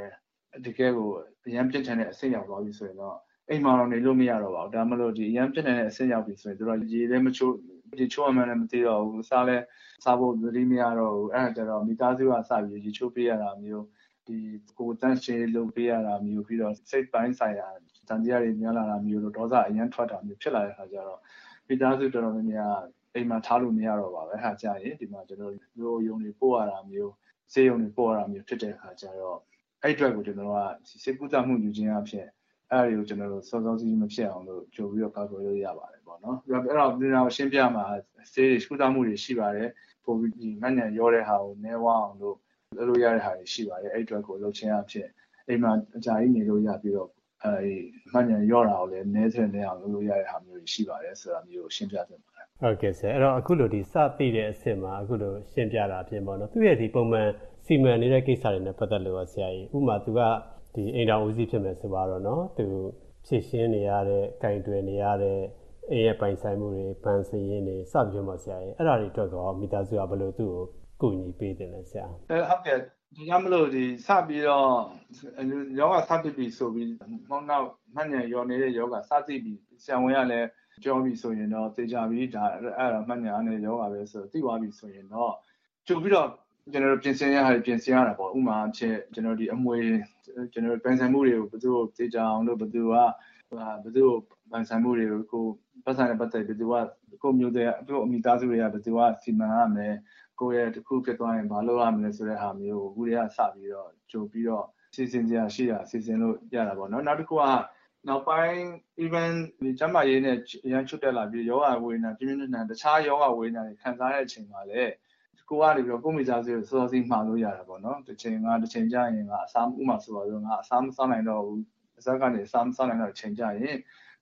[SPEAKER 20] တကယ်ကိုအရန်ပြင်းထန်တဲ့အဆင့်ရောက်သွားပြီဆိုရင်တော့အိမ်မှာတော့နေလို့မရတော့ပါဘူးဒါမှမဟုတ်ဒီအရန်ပြင်းထန်တဲ့အဆင့်ရောက်ပြီဆိုရင်တို့ရေလည်းမချိုး ဒီချိုးအမှန်လည်းမသိတော့ဘူးစားလဲစားဖို့သတိမရတော့ဘူးအဲ့ဒါကြတော့မိသားစုကစပြီးရေချိုးပေးရတာမျိုးဒီကိုတန့်ရှင်းလုပ်ပေးရတာမျိုးပြီးတော့စိတ်ပိုင်းဆိုင်ရာတန်တရားတွေများလာတာမျိုးတို့ဒေါသအရင်ထွက်တာမျိုးဖြစ်လာတဲ့အခါကျတော့မိသားစုတော်တော်များများအိမ်မှာထားလို့မရတော့ပါပဲဟာကြရင်ဒီမှာကျွန်တော်တို့ယုံတွေပို့ရတာမျိုးစေယုံတွေပို့ရတာမျိုးဖြစ်တဲ့အခါကျတော့အဲ့အတွက်ကိုကျွန်တော်ကစေကုသမှုယူခြင်းအဖြစ် အဲ့ဒါတွေကိုကျွန်တော်တို့စောစောစီးစီးမဖြစ်အောင်လို့ကြိုပြီးတော့ကာကွယ်လို့ရပါတယ်ပေါ့နော်အဲ့တော့ဒီတော့ရှင်းပြမှာစေးတွေကုသမှုတွေရှိပါတယ်ပုံပြီးဒီငတ်ညံရောတဲ့ဟာကိုနဲဝအောင်လို့လုပ်လို့ရတဲ့ဟာတွေရှိပါတယ်အဲ့အတွက်ကိုလုပ်ခြင်းအဖြစ်အိမ်မှာအကြာကြီးနေလို့ရပြီးတော့အဲဒီမှန်ညာရော့တာကိုလည်းနည်းဆက်နည်းအောင်လုပ်လို့ရတဲ့ဟာမျိုးတွေရှိပါတယ်ဆိုတာမျိုးကိုရှင်းပြသင့်ပါတယ်
[SPEAKER 2] ဟုတ်ကဲ့ဆရာအဲ့တော့အခုလိုဒီစသိတဲ့အဆင့်မှာအခုလိုရှင်းပြတာအပြင်ပေါ့နော်သူ့ရဲ့ဒီပုံမှန်စီမံနေတဲ့ကိစ္စတွေနဲ့ပတ်သက်လို့ဆရာကြီးဥပမာသူက ဒီအိမ်တော်ဦးစီးဖြစ်မယ်ဆိုပါတော့နော်သူဖြည့်ရှင်းနေရတဲ့ကင်တွယ်နေရတဲ့အိမ်ရဲ့ပိုင်ဆိုင်မှုတွေဗန်စည်ရင်းတွေစသဖြင့်ပေါ့ဆရာကြီးအဲ့ဒါတွေအတွက်တော့မိသားစုကဘယ်လိုသူ့ကိုကူညီပေးတယ်လဲဆရာ
[SPEAKER 20] အဲဟုတ်ကဲ့ဒီကြောင့်မလို့ဒီစပြီးတော့ယောဂစပြီးပြီဆိုပြီးမောင်းနောက်မှတ်ဉာဏ်ရောနေတဲ့ယောဂစသိပြီဆံဝင်ရလဲကြောပြီဆိုရင်တော့သိကြပြီဒါအဲ့ဒါမှတ်ဉာဏ်နဲ့ယောဂပဲဆိုသိသွားပြီဆိုရင်တော့ကြိုပြီးတော့ကျွန်တော်ပြင်ဆင်ရတာပြင်ဆင်ရတာပေါ့ဥမာအဖြစ်ကျွန်တော်ဒီအမွေ ကျွန်တော်ပြန်ဆိုင်မှုတွေကိုဘယ်သူ့ကိုသိကြအောင်လို့ဘယ်သူကဘယ်သူ့ကိုပြန်ဆိုင်မှုတွေကိုကိုပတ်ဆိုင်တဲ့ပတ်သက်ဘယ်သူကကိုမျိုးတဲ့ကိုအမိသားစုတွေကဘယ်သူကစီမံရမလဲကိုယ့်ရဲ့တစ်ခုဖြစ်သွားရင်ဘာလုပ်ရမလဲဆိုတဲ့ဟာမျိုးကိုအခုတည်းကစပြီးတော့ကြိုပြီးတော့စီစဉ်ကြရရှိတာစီစဉ်လို့ရတာပေါ့နော်နောက်တစ်ခုကနောက်ပိုင်း even ဒီကျမရေးနဲ့ရန်ချွတ်တက်လာပြီးယောဂဝေဒနာပြင်းပြင်းထန်ထန်တခြားယောဂဝေဒနာတွေခံစားရတဲ့အချိန်မှာလည်း ကိုကနေပြီးတော့ကိုမိသားစုကိုစောစောစီးမှာလို့ရတာပေါ့နော်တစ်ချိန်ကတစ်ချိန်ကြာရင်ကအစားဥမာဆိုတော့ငါအစားမစားနိုင်တော့ဘူးအစားကနေအစားမစားနိုင်တော့ချိန်ကြာရင်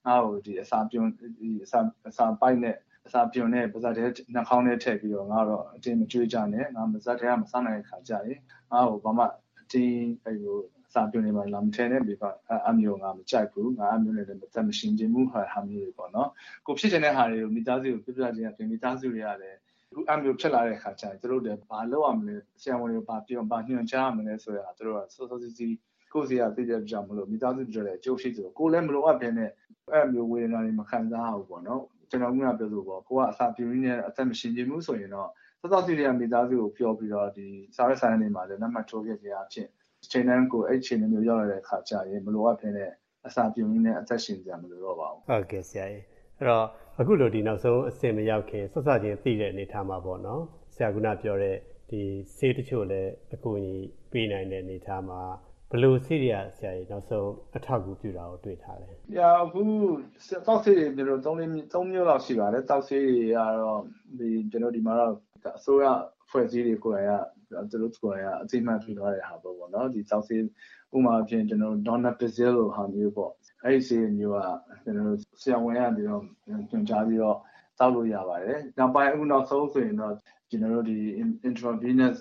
[SPEAKER 20] ငါ့ကိုဒီအစာပြုံးဒီအစာအစာပိုက်နဲ့အစာပြုံနဲ့ပါဇက်တဲ့နှာခေါင်းနဲ့ထည့်ပြီးတော့ငါတော့အတင်းမကြွေးကြနဲ့ငါမဇက်တဲ့ကမစားနိုင်တဲ့ခါကြရင်ငါ့ကိုဘာမှအတင်းအဲ့လိုစာပြုံနေမှာလာမထဲနဲ့ပြီးတော့အမျိုးငါမကြိုက်ဘူးငါအမျိုးနဲ့လည်းမသက်မရှင်ခြင်းမှုဟာဟာမျိုးတွေပေါ့နော်ကိုဖြစ်တဲ့ဟာတွေကိုမိသားစုကိုပြပြချင်းပြင်မိသားစုတွေကလည်း အခုအမျိုးဖြစ်လာတဲ့ခါကျရင်သူတို့လည်းဘာလုပ်ရမလဲဆရာဝန်တွေဘာပြောဘာညွှန်ကြားရမလဲဆိုရတာသူတို့ကစောစောစီးစီးကိုယ်စီကသိတဲ့ကြောင့်မလို့မိသားစုတွေလည်းအကျိုးရှိသလိုကိုယ်လည်းမလိုအပ်ဘဲနဲ့အဲ့မျိုးဝေဒနာတွေမခံစားရဘူးပေါ့နော်ကျွန်တော်ကပြောလို့ပေါ့ကိုကအစာပြင်းနေအသက်မရှင်ခြင်းမှုဆိုရင်တော့စောစောစီးတွေကမိသားစုကိုပြောပြီးတော့ဒီစားရဆိုင်နေမှာလည်းလက်မှတ်ထိုးခဲ့ကြရဖြစ်ချိန်တန်းကိုအဲ့ချိန်မျိုးရောက်လာတဲ့အခါကျရင်မလိုအပ်ဘဲနဲ့အစာပြုံရင်းနဲ့အသက်ရှင်ကြမလို့တော့ပါဘူး
[SPEAKER 2] ဟုတ်ကဲ့ဆရာကြီး အဲ့တော့အခုလိုဒီနောက်ဆုံးအဆင့်မရောက်ခင်ဆက်စချင်းသိတဲ့အနေထားမှာပေါ့နော်ဆရာကပြောတဲ့ဒီဆေးတချို့လည်းအကူအညီပေးနိုင်တဲ့အနေထားမှာဘလို့ဆေးတွေကဆရာကြီးနောက်ဆုံးအထောက်အကူပြုတာကိုတွေ့ထားတယ်။
[SPEAKER 20] ညာအခုတောက်ဆေးတွေကျွန်တော်၃လေး၃မျိုးလောက်ရှိပါတယ်။တောက်ဆေးတွေကတော့ဒီကျွန်တော်ဒီမှာတော့အစိုးရဖွဲ့စည်းတွေကိုယ်တိုင်ကသူတို့ကိုယ်တိုင်ကအသိမှတ်ပြုထားတဲ့ဟာပေါ့ပေါ့နော်။ဒီတောက်ဆေး ဥမာအဖြစ်ကျွန်တော် Donepezil လို့ဟာမျိုးပေါ့။အဲ့ဒီဆေးမျိုးကကျွန်တော်ဆရာဝန်ရပြီးတော့ညွှန်ကြားပြီးတော့တောက်လို့ရပါတယ်။နောက်ပိုင်းအခုနောက်ဆုံးဆိုရင်တော့ကျွန်တော်တို့ဒီ intravenous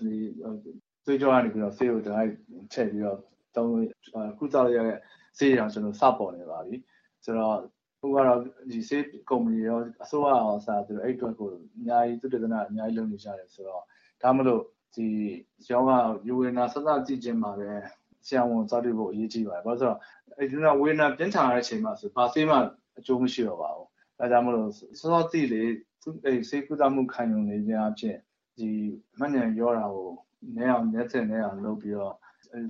[SPEAKER 20] သွေးကြောကနေပြီးတော့ဆေးကိုတိုင်းထည့်ပြီးတော့တုံးကုသရတဲ့ဆေးရောကျွန်တော်စပေါ်နေပါပြီဆိုတော့ဟိုကတော့ဒီဆေးကုမ္ပဏီရောအစိုးရအောင်စားသူတို့အဲ့အတွက်ကိုအများကြီးသူတဒနာအများကြီးလုပ်နေကြတယ်ဆိုတော့ဒါမှမလို့ဒီရောဂါယူဝေနာစသကြည့်ခြင်းမှာပဲ ဆရာဝန်စားတွေ့ဖို့အရေးကြီးပါတယ်ဘာလို့ဆိုတော့အဲ့ဒီကဝေနာပြင်းထန်တဲ့အချိန်မှာဆိုဘာဆေးမှအကျိုးမရှိတော့ပါဘူးဒါကြောင့်မလို့စောစောသိလေသူအဲ့ဆေးကုသမှုခံယူနေခြင်းအဖြစ်ဒီမှန်ဉဏ်ရောတာကိုနဲအောင်ညက်တဲ့နဲအောင်လုပ်ပြီးတော့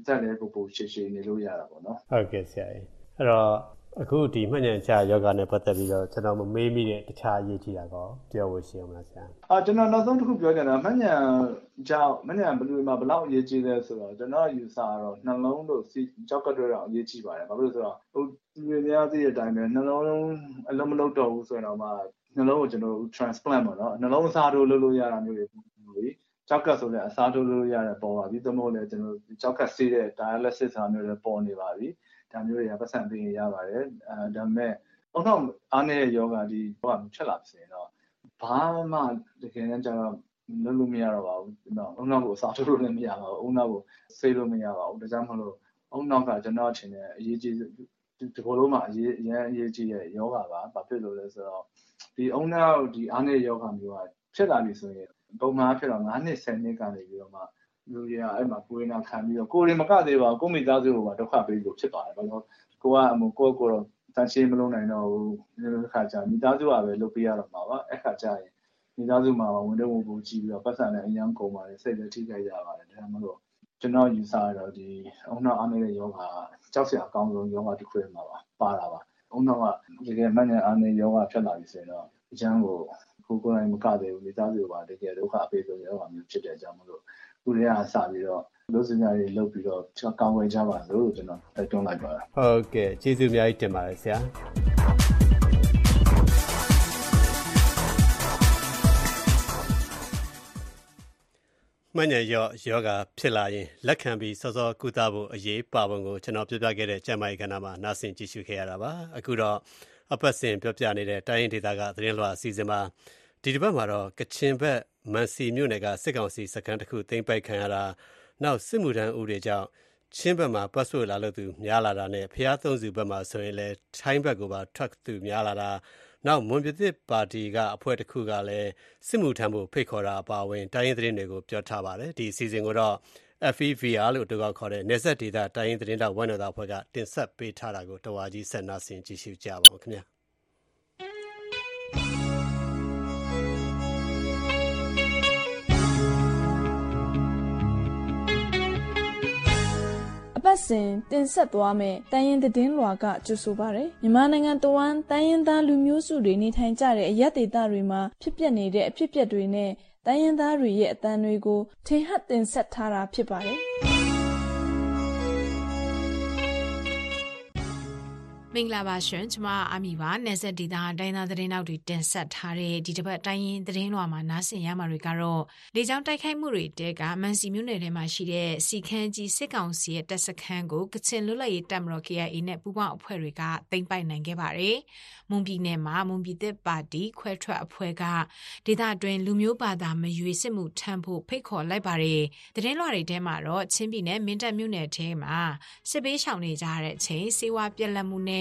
[SPEAKER 20] တက်လဲကိုပိုရှည်ရှည်နေလို့ရတာပေါ့နော်
[SPEAKER 2] ဟုတ်ကဲ့ဆရာကြီးအဲ့တော့ အခုဒီမှတ်ဉာဏ်ချယောဂနဲ့ပတ်သက်ပြီးတော့ကျွန်တော်မမေးမိတဲ့တခြားအရေးကြီးတာကောပြောဖို့ရှိအောင်လားဆရာ
[SPEAKER 20] အာကျွန်တော်နောက်ဆုံးတစ်ခုပြောချင်တာမှတ်ဉာဏ်ကြောင့်မှတ်ဉာဏ်ဘယ်လိုမှဘယ်လောက်အရေးကြီးလဲဆိုတော့ကျွန်တော်ယူဆတော့နှလုံးတို့စီကြောက်ကတွေတော့အရေးကြီးပါတယ်ဘာလို့လဲဆိုတော့ဟိုဒီတွေများသိတဲ့အတိုင်းပဲနှလုံးအလုံးမလုံးတော့ဘူးဆိုရင်တော့မှနှလုံးကိုကျွန်တော် transplant ပေါ့နော်နှလုံးအစားထိုးလုပ်လို့ရတာမျိုးတွေကြောက်ကဆိုလည်းအစားထိုးလို့ရတဲ့ပေါ်ပါပြီ။သို့မဟုတ်လည်းကျွန်တော်ကြောက်ကဆေးတဲ့ dialysis ဟာမျိုးလည်းပေါ်နေပါပြီ။ ဒါမျိုးတွေကပတ်စံပေးရပါတယ်။အဲဒါပေမဲ့အောက်တော့အားနေတဲ့ယောဂဒီဘောကဖြစ်လာပြီဆိုရင်တော့ဘာမှတကယ်တမ်းကျတော့လုပ်လို့မရတော့ပါဘူး။ကျွန်တော်အုံနောက်ကိုအစားထိုးလို့လည်းမရပါဘူး။အုံနောက်ကိုဆေးလို့မရပါဘူး။ဒါကြောင့်မလို့အုံနောက်ကကျွန်တော်ထင်တယ်အရေးကြီးဒီဘောလုံးမှာအရေးအရင်အရေးကြီးတဲ့ယောဂပါ။ဘာဖြစ်လို့လဲဆိုတော့ဒီအုံနောက်ဒီအားနေတဲ့ယောဂမျိုးကဖြစ်လာပြီဆိုရင်ပုံမှန်ဖြစ်တော့9နှစ်10နှစ်ကနေပြီးတော့မှ လူတွေကအဲ့မှာကိုယ်ရင်းခံပြီးတော့ကိုယ်ရင်မကသေးပါဘူးကိုမိသားစုကိုပါဒုက္ခပေးလို့ဖြစ်ပါတယ်ဘာလို့ကိုကအမကိုကိုတော့တန်ရှင်းမလုံးနိုင်တော့ဘူးဒီခါကျမိသားစုကပဲလုပ်ပေးရတော့မှာပါအဲ့ခါကျရင်မိသားစုမှာဝန်တော့ဝန်ပူကြည့်ပြီးတော့ပတ်စံလည်းအရင်ကုန်ပါတယ်စိတ်လည်းထိခိုက်ရပါတယ်ဒါမှမဟုတ်ကျွန်တော်ယူဆရတော့ဒီအုံနောက်အားနေတဲ့ယောဂကြောက်စရာအကောင်းဆုံးယောဂတစ်ခုမှာပါပါတာပါအုံနောက်ကတကယ်မှန်တဲ့အားနေယောဂဖြစ်လာပြီဆိုရင်တော့အကျန်းကိုကိုကိုယ်တိုင်မကသေးဘူးမိသားစုပါတကယ်ဒုက္ခအပေးဆုံးရောဂါမျိုးဖြစ်တဲ့အကြောင်းမလို့ ခုတည်းကစပြီးတော့လို့စညာတွေလုပ်ပြီးတော့ကောင်းဝယ်ကြပါလို့ကျွန်တော်တိုက်တွန်းလိုက်ပါ
[SPEAKER 2] ဟုတ်ကဲ့ကျေးဇူးအများကြီးတင်ပါတယ်ဆရာမှန်ညာရော့ယောဂဖြစ်လာရင်လက်ခံပြီးစောစောကုသဖို့အရေးပါပုံကိုကျွန်တော်ပြပြခဲ့တဲ့ကျမ်းမာရေးကဏ္ဍမှာနားဆင်ကြည့်ရှုခဲ့ရတာပါအခုတော့အပတ်စဉ်ပြောပြနေတဲ့တိုင်းရင်းဒေသကသတင်းလွှာအစီအစဉ်မှာဒီတစ်ပတ်မှာတော့ကချင်ဘက် မန်စီမြို့နယ်က စစ်ကောင်စီစခန်းတစ်ခု သိမ်းပိုက်ခံရတာ နောက် စစ်မှုထမ်းဥတွေကြောင့် ချင်းဘက်မှာ ပတ်ဆွလာလို့သူများလာတာနဲ့ဖျားသုံးစုဘက်မှာဆိုရင်လည်း ထိုင်းဘက်ကိုပါ ထွက်သူများလာတာ နောက် မွန်ပြည်သစ်ပါတီက အဖွဲ့တစ်ခုကလည်း စစ်မှုထမ်းဖို့ ဖိတ်ခေါ်တာ အပါအဝင် တိုင်းရင်းသတင်းတွေကို ပြောထားပါတယ် ဒီအစီအစဉ်ကိုတော့ FEVR လို့တူကောက်ခေါ်တဲ့နေဆက်ဒေတာတိုင်းရင်းသတင်းတော်ဝန်တော်သားအဖွဲ့က တင်ဆက်ပေးထားတာကိုတဝါကြီးဆက်နာဆင်ကြည့်ရှုကြပါဦးခင်ဗျာ
[SPEAKER 21] ပတ်စဉ်တင်ဆက်သွားမယ့်တန်ရင်သတင်းလွှာကကြိုဆိုပါရယ်မြန်မာနိုင်ငံတဝမ်းတန်ရင်သားလူမျိုးစုတွေနေထိုင်ကြတဲ့အရက်ဒေသတွေမှာဖြစ်ပျက်နေတဲ့အဖြစ်အပျက်တွေနဲ့တန်ရင်သားတွေရဲ့အတန်တွေကိုထင်ဟပ်တင်ဆက်ထားတာဖြစ်ပါတယ်
[SPEAKER 22] မင်္ဂလာပါရှင်ကျွန်မအာမီပါနေဆက်ဒီတာတိုင်းသားသတင်းနောက်တွေတင်ဆက်ထားတဲ့ဒီတစ်ပတ်တိုင်းရင်သတင်းလွှာမှာနားဆင်ရမှာတွေကတော့လေကြောင်းတိုက်ခိုက်မှုတွေတဲကမန်စီမြို့နယ်ထဲမှာရှိတဲ့စီခန်းကြီးစစ်ကောင်စီရဲ့တပ်စခန်းကိုကချင်လွတ်လပ်ရေးတပ်မတော် KIA နဲ့ပူးပေါင်းအဖွဲ့တွေကသိမ်းပိုက်နိုင်ခဲ့ပါတယ်မွန်ပြည်နယ်မှာမွန်ပြည်သက်ပါတီခွဲထွက်အဖွဲ့ကဒေသတွင်းလူမျိုးဘာသာမရွေစစ်မှုထမ်းဖို့ဖိတ်ခေါ်လိုက်ပါတယ်သတင်းလွှာတွေထဲမှာတော့ချင်းပြည်နယ်မင်းတပ်မြို့နယ်ထဲမှာစစ်ပေးရှောင်နေကြတဲ့အချိန်စေဝါပြက်လက်မှုနဲ့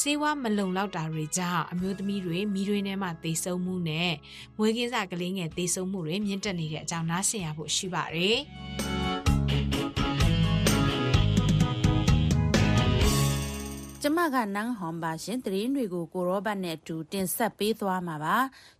[SPEAKER 22] ဆေးဝါးမလုံလောက်တာတွေကြောင့်အမျိုးသမီးတွေမိတွေထဲမှာသေဆုံးမှုနဲ့မွေးကင်းစကလေးငယ်သေဆုံးမှုတွေမြင့်တက်နေတဲ့အကြောင်းနားဆင်ရဖို့ရှိပါတယ်။
[SPEAKER 23] ကျမကနန်းဟွန်ပါရှင်တရင်တွေကိုကိုရောဘတ်နဲ့အတူတင်ဆက်ပေးသွားမှာပါ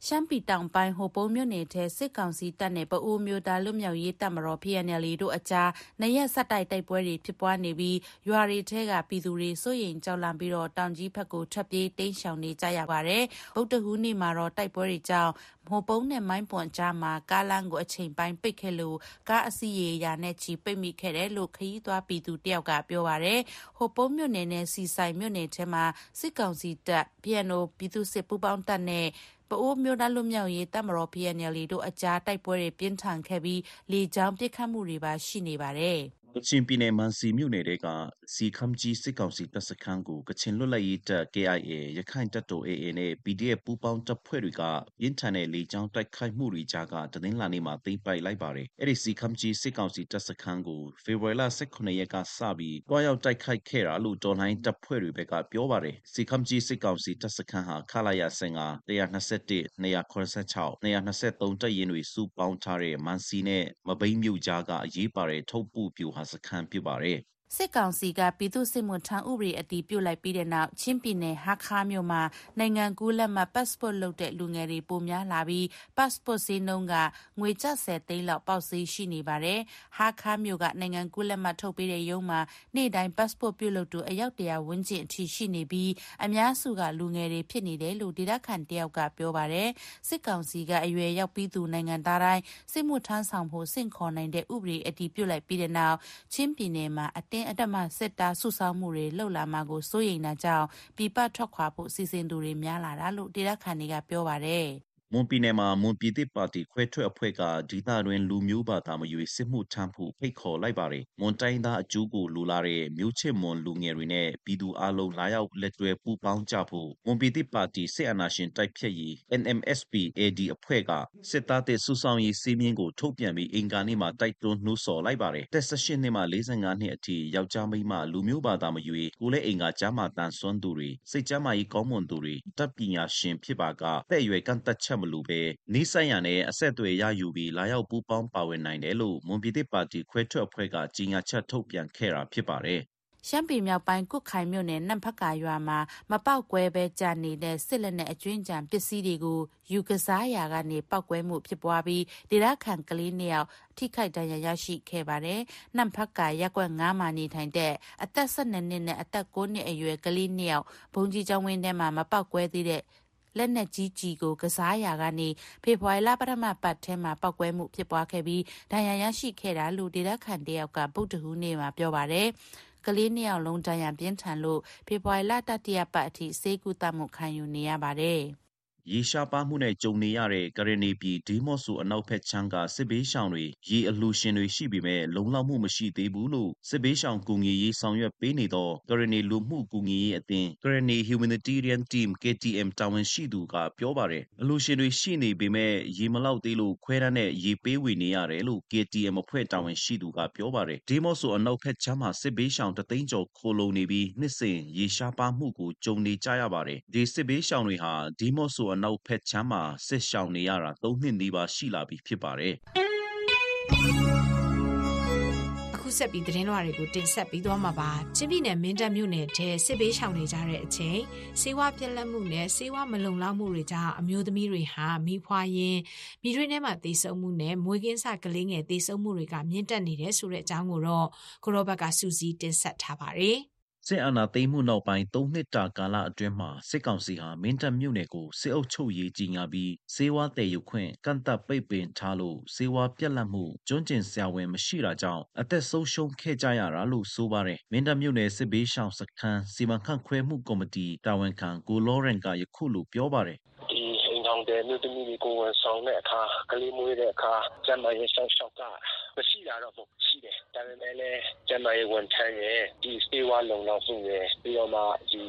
[SPEAKER 23] ရှမ်းပြည်တောင်ပိုင်းဟိုပုံးမြို့နယ်ထဲစစ်ကောင်စီတပ်နဲ့ပအိုးမျိုးသားလွတ်မြောက်ရေးတပ်မတော် PNL တို့အကြားနရက်ဆက်တိုက်တိုက်ပွဲတွေဖြစ်ပွားနေပြီးရွာတွေထဲကပြည်သူတွေစိုးရိမ်ကြောက်လန့်ပြီးတော့တောင်ကြီးဘက်ကိုထွက်ပြေးတိမ်းရှောင်နေကြရပါတယ်ဗုဒ္ဓဟူးနေ့မှာတော့တိုက်ပွဲတွေကြောင့်ဟိုပုံးနဲ့မိုင်းပွန်ကြားမှာကားလမ်းကိုအချိန်ပိုင်းပိတ်ခဲ့လို့ကားအစီးရေရာနဲ့ချီပိတ်မိခဲ့တယ်လို့ခရီးသွားပြည်သူတယောက်ကပြောပါတယ်ဟိုပုံးမြို့နယ်နဲ့စီဆိုင်င်မြို့နယ်ထဲမှာစစ်ကောင်စီတပ်၊ PNO ပြည်သူ့စစ်ပူးပေါင်းတပ်နဲ့ပအိုးမျိုးသားလွတ်မြောက်ရေးတပ်မတော် PNLA တို့အကြားတိုက်ပွဲတွေပြင်းထန်ခဲ့ပြီး လေကြောင်းပစ်ခတ်မှုတွေပါရှိနေပါတယ်။
[SPEAKER 24] ကချင်ပြည်နယ် မန်စီမြို့နယ်ကစီခမ်ကြီးစစ်ကောင်စီတပ်စခန်းကို ကချင်လွတ်လပ်ရေးတပ် KIA ရခိုင်တပ်တော် AA နဲ့ PDF ပူးပေါင်းတပ်ဖွဲ့တွေကရင်းထန်တဲ့ လေကြောင်းတိုက်ခိုက်မှုတွေကြားက တနင်္လာနေ့မှာ သိမ်းပိုက်လိုက်ပါတယ်။အဲ့ဒီ စီခမ်ကြီး စစ်ကောင်စီတပ်စခန်းကို ဖေဖော်ဝါရီလ18ရက်ကစပြီးတွားရောက်တိုက်ခိုက်ခဲ့တာလို့ တော်လိုင်းတပ်ဖွဲ့တွေဘက်က ပြောပါတယ်။စီခမ်ကြီး စစ်ကောင်စီတပ်စခန်းဟာ ခလာရ15 121 286 223တပ်ရင်းတွေ စုပေါင်းထားတဲ့ မန်စီနဲ့ မဘိမ်းမြို့ကြားက အရေးပါတဲ့ ထုတ်ပူပြူဟာစခန်းဖြစ်ပါတယ်
[SPEAKER 23] စစ်ကောင်စီက ပြည်သူ့စစ်မှုထမ်းဥပဒေ အတည်ပြုလိုက်ပြီးတဲ့နောက် ချင်းပြည်နယ် ဟာခါမြို့မှာ နိုင်ငံကူးလက်မှတ် passport လုပ်တဲ့ လူငယ်တွေ ပိုများလာပြီး passport ဈေးနှုန်းက ငွေကျပ်10သိန်းလောက် ပေါက်ဈေးရှိနေပါတယ်။ဟာခါမြို့က နိုင်ငံကူးလက်မှတ် ထုတ်ပေးတဲ့ရုံးမှာ နေ့တိုင်း passport ပြုလုပ်သူ အယောက်တရာဝန်းကျင်အထိ ရှိနေပြီး အများစုက လူငယ်တွေ ဖြစ်နေတယ်လို့ ဒေသခံတယောက်က ပြောပါတယ်။စစ်ကောင်စီက အရွယ်ရောက်ပြီးသူ နိုင်ငံသားတိုင်း စစ်မှုထမ်းဆောင်ဖို့စင့်ခေါ်နိုင်တဲ့ ဥပဒေ အတည်ပြုလိုက်ပြီးတဲ့နောက် ချင်းပြည်နယ်မှာ အတင်းအဓမ္မစစ်တာစုဆောင်းမှုတွေလှုပ်လာမှာကိုစိုးရိမ်တာကြောင့်ပြပထွက်ခွာဖို့စီစဉ်သူတွေများလာတာလို့ဒေသခံတွေကပြောပါတယ်
[SPEAKER 24] မွန်ပြည်နယ်မှာ မွန်ပြည်သစ်ပါတီခွဲထွက်အဖွဲ့က ဒေသတွင်း လူမျိုးဘာသာမရွေး စစ်မှုထမ်းဖို့ ဖိတ်ခေါ်လိုက်ပါတယ်။မွန်တိုင်းသားအကျိုးကို လိုလားတဲ့ မျိုးချစ်မွန်လူငယ်တွေနဲ့ ပြည်သူအလုံး လာရောက်လက်တွဲ ပူးပေါင်းကြဖို့ မွန်ပြည်သစ်ပါတီ စစ်အာဏာရှင်တိုက်ဖြတ်ရေး NMSP AD အဖွဲ့က စစ်သားတဲ့စုဆောင်ရေးစီးမြင့်ကို ထုတ်ပြန်ပြီး အင်ကာနေ့မှာ တိုက်တွန်း နှိုးဆော်လိုက်ပါတယ်။တက်16နှစ်မှ45နှစ်အထိ ယောက်ျား မိန်းမ လူမျိုးဘာသာမရွေး ကိုလည်းအင်ကာကြားမှာတန်ဆွမ်းသူတွေ စိတ်ကြမ်းမာရေး ကောင်းမွန်သူတွေတပ်ပညာရှင်ဖြစ်ပါကတဲ့ရွယ် ကန့်သက်ချက်မလိုဘဲ နီးစပ်ရနဲ့ အဆက်အသွယ်ရယူပြီး လာရောက် ပူးပေါင်းပါဝင်နိုင်တယ်လို့ မွန်ပြည်သစ်ပါတီခွဲထွက်အဖွဲ့က ကြေညာချက် ထုတ်ပြန်ခဲ့တာ ဖြစ်ပါတယ်
[SPEAKER 23] ရှမ်းပြည်မြောက်ပိုင်း ကွတ်ခိုင်မြို့နယ်နန့်ဖက်ကာရွာမှာ မပောက်ကွဲပဲကြာနေတဲ့ စစ်လက်နက် အကျွင်းကြံပစ္စည်းတွေကို ယူကစားရာကနေ ပောက်ကွဲမှုဖြစ်ပွားပြီး ဒေသခံ ကလေးနှစ်ယောက် ထိခိုက်ဒဏ်ရာ ရရှိခဲ့ပါတယ်။နန့်ဖက်ကာရက်ကွက်9မှာ နေထိုင်တဲ့ အသက်12နှစ်နဲ့ အသက်9နှစ်အရွယ် ကလေးနှစ်ယောက် ဘုံကြီးကျောင်းဝင်းထဲမှာ မပောက်ကွဲသေးတဲ့ လက်နက်ကြီးကြီးကိုကစားရာကနေဖေဖော်ဝါရီလပထမပတ်ထဲမှာပောက်ကွဲမှုဖြစ်ပွားခဲ့ပြီးဒဏ်ရာရရှိခဲ့တာလို့ဒေသခံတယောက်ကဗုဒ္ဓဟူးနေ့မှာပြောပါတယ်။ကလေးနှစ်ယောက်လုံးဒဏ်ရာပြင်းထန်လို့ဖေဖော်ဝါရီလတတိယပတ်အထိဆေးကုသမှုခံယူနေရပါတယ်။
[SPEAKER 24] ရေရှားပါးမှုနဲ့ ကြုံနေရတဲ့ ကရင်နီပြည် ဒီးမော့ဆို အနောက်ဘက်ခြမ်းက စစ်ဘေးရှောင်တွေ ရေအလှူရှင်တွေ ရှိပေမဲ့ လုံလောက်မှု မရှိသေးဘူးလို့ စစ်ဘေးရှောင်ကူညီရေး ဆောင်ရွက်ပေးနေသော ကရင်နီလူမှုကူညီရေးအသင်း Karenni Humanitarian Team KTM တာဝန်ရှိသူက ပြောပါတယ် အလှူရှင်တွေ ရှိနေပေမဲ့ ရေမလောက်သေးလို့ ခွဲတန်းနဲ့ ရေပေးဝေနေရတယ်လို့ KTM အဖွဲ့ တာဝန်ရှိသူက ပြောပါတယ် ဒီးမော့ဆို အနောက်ဘက်ခြမ်းမှာ စစ်ဘေးရှောင်တသိန်းကျော် ခိုလုံနေပြီး နှစ်စဉ် ရေရှားပါးမှုကို ကြုံနေကြရပါတယ် ဒီစစ်ဘေးရှောင်တွေဟာ ဒီးမော့ဆိုအနောက်ဘက်ခြမ်းမှာ စစ်ရှောင်နေရတာ ၃ နှစ်နီးပါး ရှိလာပြီ ဖြစ်ပါတယ်
[SPEAKER 22] အခုဆက်ပြီး သတင်းလွှာတွေကို တင်ဆက်ပြီးသွားမှာပါ ချင်းပြည်နယ် မင်းတပ်မြို့နယ်ထဲ စစ်ဘေးရှောင်နေကြတဲ့အချိန်စေဝါပြက်လက်မှုနဲ့စေဝါမလုံလောက်မှုတွေကြောင့် အမျိုးသမီးတွေဟာမိဖွားရင်မိတွေထဲမှာတေဆုံမှုနဲ့ မွေးကင်းစကလေးငယ်တေဆုံမှုတွေက မြင့်တက်နေတယ်ဆိုတဲ့အကြောင်းကိုတော့ ကိုရောဘတ်ကစူးစီးတင်ဆက်ထားပါတယ်
[SPEAKER 24] စစ်အာဏာသိမ်းမှုနောက်ပိုင်း ၃ နှစ်တာကာလအတွင်းမှာ စစ်ကောင်စီဟာ မင်းတပ်မြို့နယ်ကို စစ်အုပ်ချုပ်ရေး ကြီးညာပြီးစေဝါတည်ယူခွင့် ကန့်သက်ပိတ်ပင်ထားလို့စေဝါပြက်လက်မှု ကျွန်းကျင်ဆရာဝန်မရှိတာကြောင့် အသက်ဆုံးရှုံးခဲ့ကြရတာလို့ ဆိုပါတယ် မင်းတပ်မြို့နယ် စစ်ဘေးရှောင်စခန်း စီမံခန့်ခွဲမှုကော်မတီ တာဝန်ခံ ကိုလောရန်က ယခုလို ပြောပါတယ်
[SPEAKER 25] ဒီအိမ် ဆောင်တဲ့မြို့သမီးတွေ ကိုဝန်ဆောင်တဲ့အခါ ကလေးမွေးတဲ့အခါ ကျန်းမာရေးဆောင်ရှောက်က မရှိတာတော့ မဟုတ်ရှိတယ် ဒါပေမဲ့လည်း ကျန်းမာရေးဝန်ထမ်းရဲ့ဒီစေဝါလုံလောက်မှုရဲ့ပြီးတော့မှ ဒီ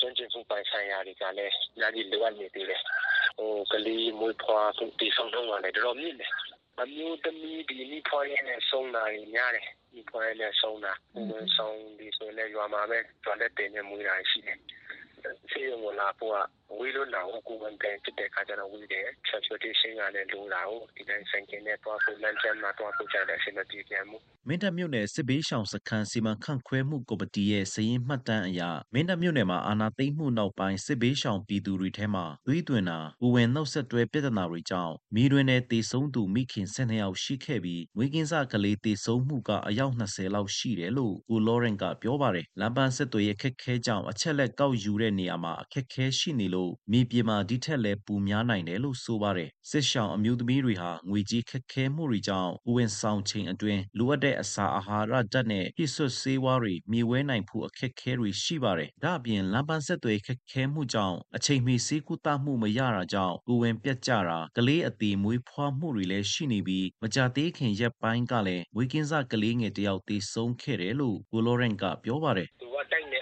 [SPEAKER 25] ကျွမ်းကျင်မှုပိုင်ဆိုင်ရာတွေကလည်း အများကြီးလိုအပ်နေသေးတယ်ဟိုကလေးမွေးဖွားမှုတည်ဆောင်တော့လည်း တော်တော်မြင့်တယ် အမျိုးသမီးဒီမိဖွားရင်းနဲ့ ဆုံးတာများတယ်မိဖွားရင်းနဲ့ဆုံးတာဝန်ဆောင်ဒီဆိုရင်လည်း ရွာမှာပဲကျွမ်းတဲ့တင်နေမွေးတာရှိတယ် ဆေးရုံကလာဖို့က ဝေးလို့လာကိုဝန်ကန်ဖြစ်တဲ့ခါကျတော့ဝေးတယ် transportation ကလည်း လိုလာကိုဒီတိုင်းဆိုင်ကင်းနဲ့တွားဖို့ လမ်းကျမ်းမှာတွားဖို့ကြတဲ့အချိန်မပြေပြန်ဘူး
[SPEAKER 24] မင်းတပ်မြို့နယ် စစ်ဘေးရှောင်စခန်း စီမံခန့်ခွဲမှုကော်မတီရဲ့စည်ရင်းမှတ်တမ်းအရ မင်းတပ်မြို့နယ်မှာ အာဏာသိမ်းမှုနောက်ပိုင်း စစ်ဘေးရှောင်ပြည်သူတွေထဲမှာ သွေးသွင်းတာ၊ဦးဝင်နှုတ်ဆက်တွဲ ပြဿနာတွေကြောင့်မိတွင်နဲ့တေဆုံးသူ မိခင် ၁၂ ယောက်ရှိခဲ့ပြီး မွေးကင်းစကလေးတေဆုံးမှုက အယောက်20လောက်ရှိတယ်လို့ ကိုလောရန်က ပြောပါတယ်။လမ်းပန်းဆက်သွယ်ရေးခက်ခဲကြောင့် အချက်လက် ကောက်ယူတဲ့နေရာမှာ အခက်ခဲရှိနေလို့မြေပြင်မှာ ဒီထက်လည်းပူများနိုင်တယ်လို့ ဆိုပါတယ်။စစ်ရှောင်အမျိုးသမီးတွေဟာ ငွေကြေးခက်ခဲမှုတွေကြောင့်ဦးဝင်ဆောင်ချိန်အတွင်း လိုအပ်တဲ့ အစာအာဟာရဓာတ်နဲ့ပြည့်စွတ်ဆေးဝါးတွေမျှဝဲနိုင်ဖို့ အခက်ခဲတွေ ရှိပါတယ်။ဒါ့အပြင် လမ်းပန်းဆက်သွယ်ခက်ခဲမှုကြောင့် အချိန်မီ ဆေးကုသမှု မရတာကြောင့် ကိုဝင်ပြတ်ကြတာ ကလေးအသေးမွေးဖွားမှုတွေလည်း ရှိနေပြီး မကြသေးခင် ရက်ပိုင်းကလည်းဝေကင်းစ ကလေးငယ်တယောက် သေဆုံးခဲ့တယ်လို့ ကိုလောရန်ကပြောပါတယ်
[SPEAKER 25] သူက တိုက်နေအမှတ်14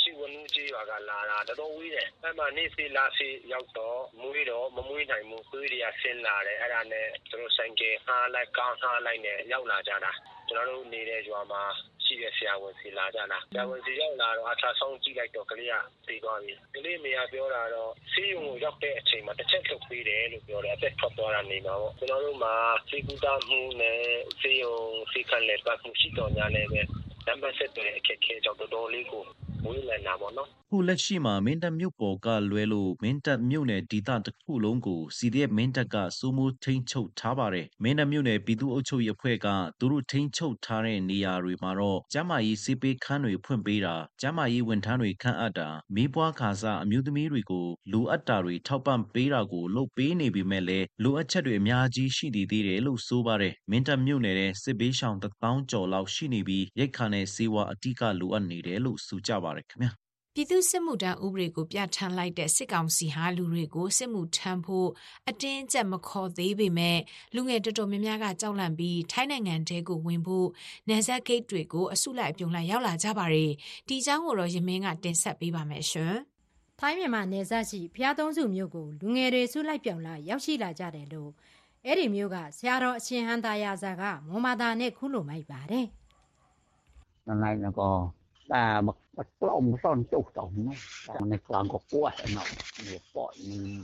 [SPEAKER 25] ရှိဝနူးကြီးရွာကလာတာတော်တော်ဝေးတယ်အဲ့မှာနေစီလာစီရောက်တော့မွေးတော့မမွေးနိုင်ဘူးသွေးတွေကဆင်းလာတယ်အဲ့ဒါနဲ့သူတို့ဆိုင်ကအားလိုက်ကားအားလိုက်နဲ့ရောက်လာကြတာကျွန်တော်တို့နေတဲ့ရွာမှာရှိတဲ့ဆရာဝန်စီလာကြတာဆရာဝန်စီရောက်လာတော့အထာဆုံးကြည့်လိုက်တော့ကလေးကသိသွားပြီကလေးမေကပြောတာတော့ဆေးရုံကိုရောက်တဲ့အချိန်မှာတစ်ချက်ထုတ်ပေးတယ်လို့ပြောတယ်အသက်ထွက်သွားတာနေမှာပေါ့ကျွန်တော်တို့မှာစေကူတာမှုနဲ့ဆေးရုံစေခံလက်ပတ်မှုရှိတော်ညာလည်းပဲနံပါတ်ဆက်တဲ့အခက်အခဲကြောင့်တော်တော်လေးကို ဝေးလည်တာပေါ့နော်
[SPEAKER 24] ခုလက်ရှိမှာ မင်းတပ်မြို့ပေါ်ကလွဲလို့ မင်းတပ်မြို့နယ်ဒေသတစ်ခုလုံးကို CDF မင်းတပ်က စိုးမိုးထိန်းချုပ်ထားပါတယ်။မင်းတပ်မြို့နယ် ပြည်သူ့အုပ်ချုပ်ရေးအဖွဲ့က သူတို့ထိန်းချုပ်ထားတဲ့ နေရာတွေမှာတော့ ကျန်းမာရေးစေပေးခန်းတွေ ဖွင့်ပေးတာ ကျန်းမာရေးဝန်ထမ်းတွေ ခန့်အပ်တာမိဘွားခါစားအမျိုးသမီးတွေကို လိုအပ်တာတွေ ထောက်ပံ့ပေးတာကို လုပ်ပေးနေပေမဲ့လည်း လိုအပ်ချက်တွေ အများကြီး ရှိနေသေးတယ်လို့ ဆိုပါတယ်။မင်းတပ်မြို့နယ်ရဲ့စစ်ဘေးရှောင်တထောင်ကျော်လောက် ရှိနေပြီး ရိတ်ခါနဲ့စေဝါအတိက လိုအပ်နေတယ်လို့ ဆိုကြပါတယ်ခင်ဗျာ။
[SPEAKER 22] ပြည်သူစစ်မှုထမ်းဥပဒေကိုပြဋ္ဌာန်းလိုက်တဲ့စစ်ကောင်စီဟာလူတွေကိုစစ်မှုထမ်းဖို့အတင်းအကျပ်မခေါ်သေးပေမဲ့လူငယ်တော်တော်များများကကြောက်လန့်ပြီးထိုင်းနိုင်ငံတဲကိုဝင်ဖို့နယ်စပ်ဂိတ်တွေကိုအစုလိုက်အပြုံလိုက်ရောက်လာကြပါတယ်။ဒီအကြောင်းကိုတော့ရမင်းကတင်ဆက်ပေးပါမယ်ရှင်။
[SPEAKER 26] ထိုင်းမြန်မာနယ်စပ်ရှိဖျားသုံးစုမြို့ကိုလူငယ်တွေစုလိုက်ပြောင်လာရောက်ရှိလာကြတယ်လို့အဲ့ဒီမျိုးကဆရာတော်အရှင်ဟန်တာယာဇာကမွန်မာတာနဲ့ခုလိုမိုက်ပါတယ်။
[SPEAKER 27] နိုင်ကော มันกล่อมซ่อนจุกตรงนี้ในกลางก็ก
[SPEAKER 28] ลัวนะเนี่ยปล่อยนี่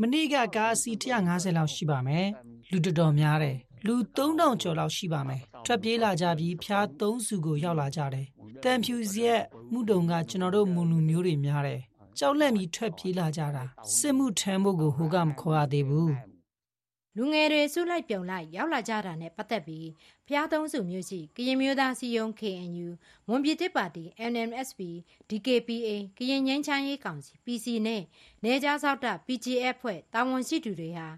[SPEAKER 29] မနေ့ကကားအစီ150လောက်ရှိပါမယ်လူတော်တော်များတယ်လူ3000ကျော်လောက်ရှိပါမယ်ထွက်ပြေးလာကြပြီးဖျား3စုကိုရောက်လာကြတယ်တန်ဖြူစရက်မှုတုံကကျွန်တော်တို့မွန်လူမျိုးတွေများတယ်ကြောက်လန့်ပြီးထွက်ပြေးလာကြတာစစ်မှုထမ်းဖို့ကိုဟိုကမခေါ်ရသေးဘူး
[SPEAKER 26] လူငယ်တွေစုလိုက်ပြုံလိုက်ရောက်လာကြတာနဲ့ပတ်သက်ပြီးဖျားသုံးစုမျိုးရှိကရင်မျိုးသားစီယုံ KNU မွန်ပြည်တစ်ပါတီ NMSP DKPA ကရင်ငင်းချမ်းရေးကောင်စီ PC နဲ့နေကြားစောက်တာ PGF ဖွဲ့တာဝန်ရှိသူတွေဟာ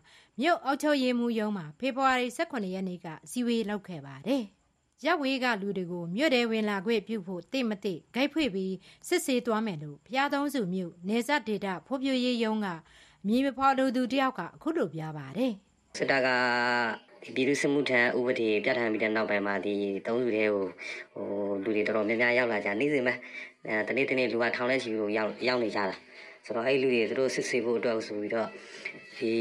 [SPEAKER 26] မြို့အောက်ချုပ်ရေးမှူးရုံးမှာဖေဖော်ဝါရီ18ရက်နေ့ကအစည်းအဝေးလုပ်ခဲ့ပါတယ်။
[SPEAKER 25] ရပ်ဝေးကလူတွေကိုမြို့ထဲဝင်လာခွင့်ပြုဖို့တိမတိဂိတ်ဖွင့်ပြီးစစ်ဆေးသွားမယ်လို့ဖျားသုံးစုမြို့နေဆက်ဒေတာဖိုးပြရေးယုံကမြေမဖော်လူသူတယောက်ကအခုလိုပြပါတယ်
[SPEAKER 30] စစ်တပ်ကဒီပြည်သူ့စစ်မှုထမ်းဥပဒေပြဋ္ဌာန်းပြီးတဲ့နောက်ပိုင်းမှာဒီသုံးစုတွေကိုဟိုလူတွေတော်တော်များများရောက်လာကြနေစဉ်မှာအဲတနေ့တနေ့လူကထောင်လဲချီကိုရောက်ရောက်နေကြတာဆိုတော့အဲ့လူတွေသူတို့စစ်ဆေးဖို့အတွက်ဆိုပြီးတော့ဒီ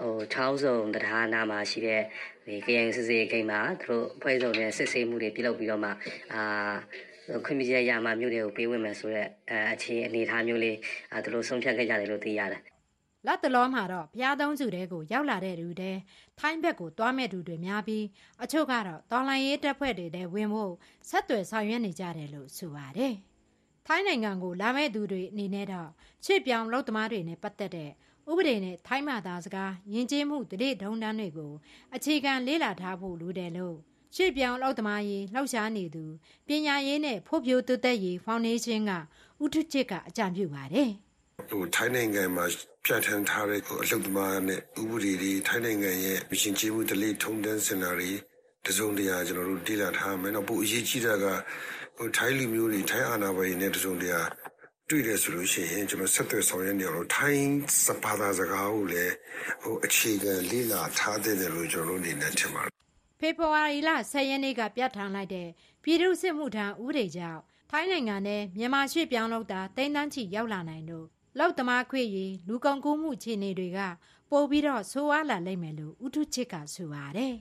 [SPEAKER 30] ဟိုချောင်းစုံတရားနာမှာရှိတဲ့ဒီ KN စစ်စေးဂိမ်းမှာသူတို့ဖွဲ့စုံတဲ့စစ်ဆေးမှုတွေပြုလုပ်ပြီးတော့မှအာခွင့်ပြုချက်ရမှမြို့တွေကိုပေးဝင်မယ်ဆိုတော့အဲအခြေအနေထားမျိုးလေးအဲသူတို့ဆုံးဖြတ်ခဲ့ကြတယ်လို့သိရတယ်
[SPEAKER 25] လက်တလောမှာတော့ဘုရားသုံးစုတဲကိုရောက်လာတဲ့လူတွေထိုင်းဘက်ကိုတွားမဲ့သူတွေများပြီးအချို့ကတော့တော်လိုင်းရေးတပ်ဖွဲ့တွေတဲ့ဝင်ဖို့ဆက်သွယ်ဆောင်ရွက်နေကြတယ်လို့ဆိုပါတယ်။ထိုင်းနိုင်ငံကိုလာမဲ့သူတွေအနေနဲ့တော့ချစ်ပြောင်လောက်သမားတွေနဲ့ပတ်သက်တဲ့ဥပဒေနဲ့ထိုင်းမာသားစကားယဉ်ကျေးမှုတရေဒုံတန်းတွေကိုအခြေခံလေးလာထားဖို့လိုတယ်လို့ရှေ့ပြောင်လောက်သမားရေးလှောက်ရှားနေသူပညာရေးနဲ့ဖို့ပြိုတိုးတက်ရေးဖောင်ဒေးရှင်းကဥထုချစ်ကအကြံပြုပါတယ်
[SPEAKER 28] ဟိုထိုင်းနိုင်ငံမှာ ပြဋ္ဌာန်းထားတဲ့အလုပ်သမားနဲ့ဥပဒေတွေထိုင်းနိုင်ငံရဲ့မရှင်ကျေးမှုတလေးထုံတန်းစင်တာတွေတစုံတရာကျွန်တော်တို့တည်လာထားမယ်နော်ပိုအရေးကြီးတာကဟိုထိုင်းလူမျိုးတွေထိုင်းအာဏာပိုင်တွေနဲ့တစုံတရာတွေ့တယ်ဆိုလို့ရှိရင်ကျွန်တော်ဆက်သွယ်ဆောင်ရွက်နေအောင်ထိုင်းစပါသာစကားကိုလည်းဟိုအခြေခံလေးလာထားတဲ့လို့ကျွန်တော်တို့အနေနဲ့ထင်ပါတယ်
[SPEAKER 25] ဖေဖော်ဝါရီလ10ရက်နေ့ကပြဋ္ဌာန်းလိုက်တဲ့ပြည်သူ့စစ်မှုထမ်းဥပဒေကြောင့်ထိုင်းနိုင်ငံနဲ့မြန်မာရွှေ့ပြောင်းလောက်တာတိမ့်တန်းချီရောက်လာနိုင်လို့ လောက်သမားခွေရီလူကုန်ကူးမှုခြေနေတွေကပို့ပြီးတော့ဆိုးဝါးလာလိမ့်မယ်လို့ဥထုချစ်ကဆိုပါတယ်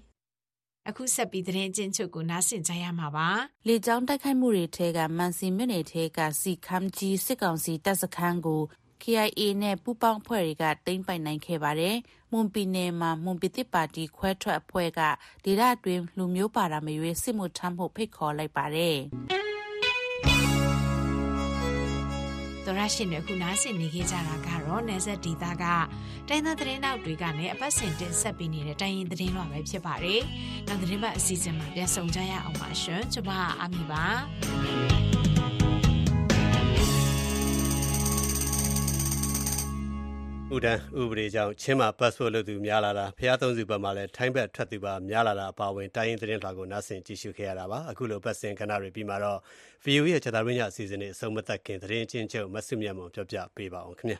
[SPEAKER 22] အခုဆက်ပြီးသတင်းချင်းချုပ်ကိုနားဆင်ကြရမှာပါ
[SPEAKER 23] လေကြောင်းတိုက်ခိုက်မှုတွေထဲကမန်စီမြို့နယ်ထဲကစီခမ်ကြီးစစ်ကောင်စီတပ်စခန်းကို KIA နဲ့ပူးပေါင်းဖွဲ့တွေကတိမ့်ပိုင်နိုင်ခဲ့ပါတယ်။မွန်ပြည်နယ်မှာမွန်ပြည်သစ်ပါတီခွဲထွက်အဖွဲ့ကဒေသအတွင်းလူမျိုးပါတာမရွေးစစ်မှုထမ်းဖို့ဖိတ်ခေါ်လိုက်ပါတယ်။
[SPEAKER 22] သောရရှင်တွေခုနားဆင်နေခဲ့ကြတာကတော့နေဆက်ဒေတာကတိုင်းသားသတင်းနောက်တွေကလည်းအပတ်စဉ်တင်ဆက်ပေးနေတဲ့တိုင်းရင်သတင်းလွှာပဲဖြစ်ပါတယ်။နောက်သတင်းပတ်အစီအစဉ်မှာပြန်ဆောင်ကြရအောင်ပါရှင်။ကျွန်မအာမီပါ
[SPEAKER 2] ဥဒန်းဥပဒေကြောင့် ချင်းမှာ passport လုပ်သူများလာတာဖျားသုံးစုဘက်မှာလည်း ထိုင်းဘက်ထွက်သူပါ များလာတာ အပါအဝင် တိုင်းရင်းသတင်းလွှာကို နားဆင်ကြည့်ရှုခဲ့ရတာပါ အခုလိုပတ်စင်ကဏ္ဍတွေပြီးမှတော့ VU ရဲ့ချက်သားရင်းည အစီအစဉ်တွေ အဆုံးမသက်ခင် သတင်းချင်းချုပ်မဆုမြတ်မွန်ပြောပြပေးပါအောင်ခင်ဗျာ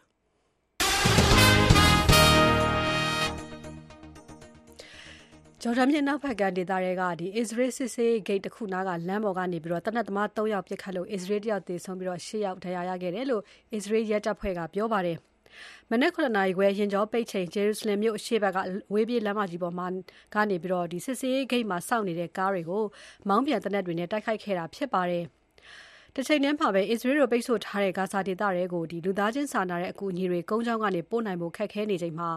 [SPEAKER 3] ဂျော်ဒန်မြစ်နောက်ဘက်ကဒေသတွေကဒီအစ္စရေးစစ်စေးဂိတ်တစ်ခုနားက လမ်းပေါ်ကနေပြီးတော့တနက်သမား3ယောက်ပြစ်ခတ်လို့ အစ္စရေးတယောက်သေဆုံးပြီးတော့10ယောက် ဒဏ်ရာရခဲ့တယ်လို့ အစ္စရေးရဲတပ်ဖွဲ့က ပြောပါတယ်။ မနက်9နာရီခွဲရင်ကျော်ပိတ်ချိန်ဂျေရုဆလင်မြို့အရှေ့ဘက်ကဝေးပြေးလမ်းမကြီးပေါ်မှာကနေပြီးတော့ဒီစစ်စေးဂိတ်မှာစောင့်နေတဲ့ ကားတွေကို မောင်းပြန်တနက်တွေနဲ့ တိုက်ခိုက်ခဲ့တာဖြစ်ပါတယ်။တချိန်တည်းမှာပဲ အစ္စရေးတို့ ပိတ်ဆို့ထားတဲ့ ဂါဇာဒေသတွေကိုဒီလူသားချင်းစာနာတဲ့အကူအညီတွေ ကုန်းချောင်းကနေ ပို့နိုင်ဖို့ ခက်ခဲနေချိန်မှာ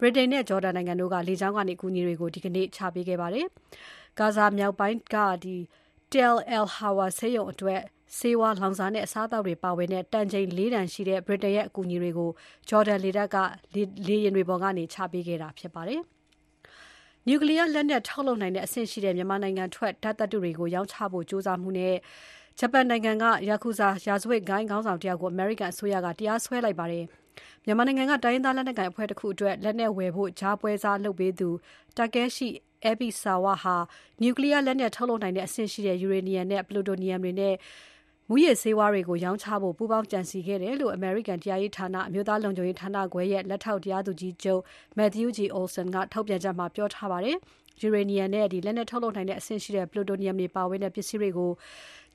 [SPEAKER 3] ဗြိတိန်နဲ့ ဂျော်ဒန်နိုင်ငံတို့က လေကြောင်းကနေ အကူအညီတွေကို ဒီကနေ့ ချပေးခဲ့ပါတယ်။ဂါဇာမြောက်ပိုင်းကဒီ Tel El Hawa ဆေးရုံအတွက် ဆေးဝါး၊လောင်စာနဲ့ အစားအသောက်တွေပါဝင်တဲ့ တန်ချိန် ၄ တန်ရှိတဲ့ ဗြိတိန်ရဲ့ အကူအညီတွေကို ဂျော်ဒန်လေတပ်က လေယာဉ်တွေပေါ်ကနေ ချပေးခဲ့တာဖြစ်ပါတယ်။နျူကလီးယားလက်နက် ထုတ်လုပ်နိုင်တဲ့အဆင့်ရှိတဲ့ မြန်မာနိုင်ငံထွက် ဓာတ်သတ္တုတွေကို ရောင်းချဖို့ ကြိုးစားမှုနဲ့ ဂျပန်နိုင်ငံက Yakuza ရာဇဝတ်ဂိုဏ်းခေါင်းဆောင်တယောက်ကို အမေရိကန်အစိုးရက တရားစွဲလိုက်ပါတယ်။မြန်မာနိုင်ငံက တိုင်းရင်းသားလက်နက်ကိုင်အဖွဲ့တခုအတွက် လက်နက်ဝယ်ဖို့ ကြားပွဲစားလုပ်ပေးသူ Takeshi Ebisawa ဟာ နျူကလီးယားလက်နက် ထုတ်လုပ်နိုင်တဲ့အဆင့်ရှိတဲ့ ယူရေနီယံနဲ့ ပလူတိုနီယံတွေနဲ့ မူရစ်ဆေးဝါးတွေကို ရောင်းချဖို့ ပူးပေါင်းကြံစည်ခဲ့တယ်လို့ အမေရိကန်တရားရေးဌာန အမျိုးသားလုံခြုံရေးဌာနခွဲရဲ့ လက်ထောက် တရားသူကြီးချုပ် Matthew G. Olson က ထုတ်ပြန်ချက်မှာ ပြောထားပါတယ်။ ယူရေနီယံနဲ့ဒီလက်နက်ထုတ်လုပ်နိုင်တဲ့အဆင့်ရှိတဲ့ ပလူတိုနီယံတွေပါဝင်တဲ့ ပစ္စည်းတွေကို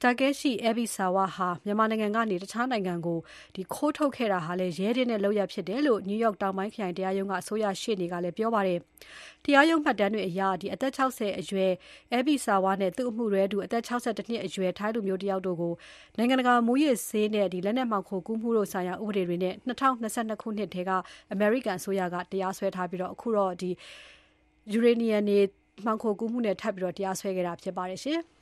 [SPEAKER 3] တာကဲရှိအဘီဆာဝါဟာ မြန်မာနိုင်ငံကနေ တခြားနိုင်ငံကိုဒီခိုးထုတ်ခဲ့တာဟာလည်း ရဲတင်းတဲ့လောက်ရဖြစ်တယ်လို့နယူးယောက်တောင်ပိုင်းခရိုင်တရားရုံးက အစိုးရရှေ့နေကလည်းပြောပါတယ်။တရားရုံးမှတ်တမ်းတွေအရဒီအသက်60အရွယ်အဘီဆာဝါနဲ့ သူ့အမှုရဲတူအသက်62နှစ်အရွယ် ထိုင်းလူမျိုးတယောက်တို့ကို နိုင်ငံတကာ မူရစ်ဆေးနဲ့ဒီလက်နက်မှောင်ခိုကူးမှုတို့ဆိုင်ရာ ဥပဒေတွေနဲ့2022ခုနှစ်ထဲက အမေရိကန်အစိုးရက တရားစွဲထားပြီးတော့အခုတော့ဒီ ယူရေနီယံနေမှောင်ခိုကူးမှုနဲ့ထပ်ပြီးတော့တရားစွဲခဲ့တာဖြစ်ပါတယ်ရှင်။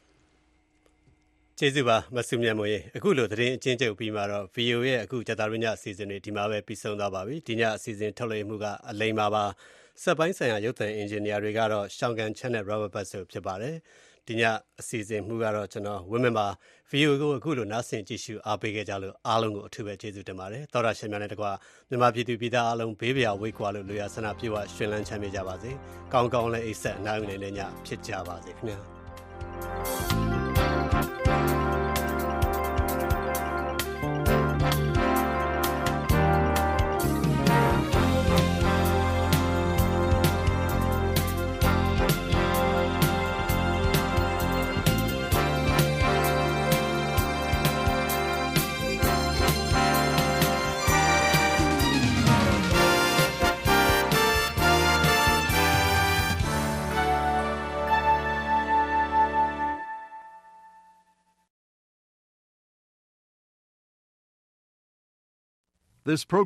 [SPEAKER 2] ကျေးဇူးပါမဆုမြတ်မိုးရေအခုလိုသတင်းအချင်းချုပ်ပြီးမှတော့ VO ရဲ့အခုကြတာရညအစီအစဉ်တွေဒီမှာပဲပြီးဆုံးသွားပါပြီဒီညအစီအစဉ်ထုတ်လွှင့်မှုကအလိမ္မာပါစက်ပိုင်းဆိုင်ရာရုပ်သံအင်ဂျင်နီယာတွေကတော့ရှောင်းကန် channel Robert Bus ဖြစ်ပါတယ်ဒီညအစီအစဉ်မှုကတော့ကျွန်တော်ဝင်းမပါ VO ကိုအခုလိုနားဆင်ကြည့်ရှုအားပေးခဲ့ကြလို့အားလုံးကိုအထူးပဲကျေးဇူးတင်ပါတယ်သောရရှင်များနဲ့တကွာမြန်မာပြည်သူပြည်သားအားလုံးဘေးပရာဝိတ်ကွာလို့လူရဆန္ဒပြေဝရှင်လန်းချမ်းမြေ့ကြပါစေကောင်းကောင်းလည်းအိတ်ဆက်အနားယူနေတဲ့ညဖြစ်ကြပါစေခင်ဗျာ
[SPEAKER 28] This program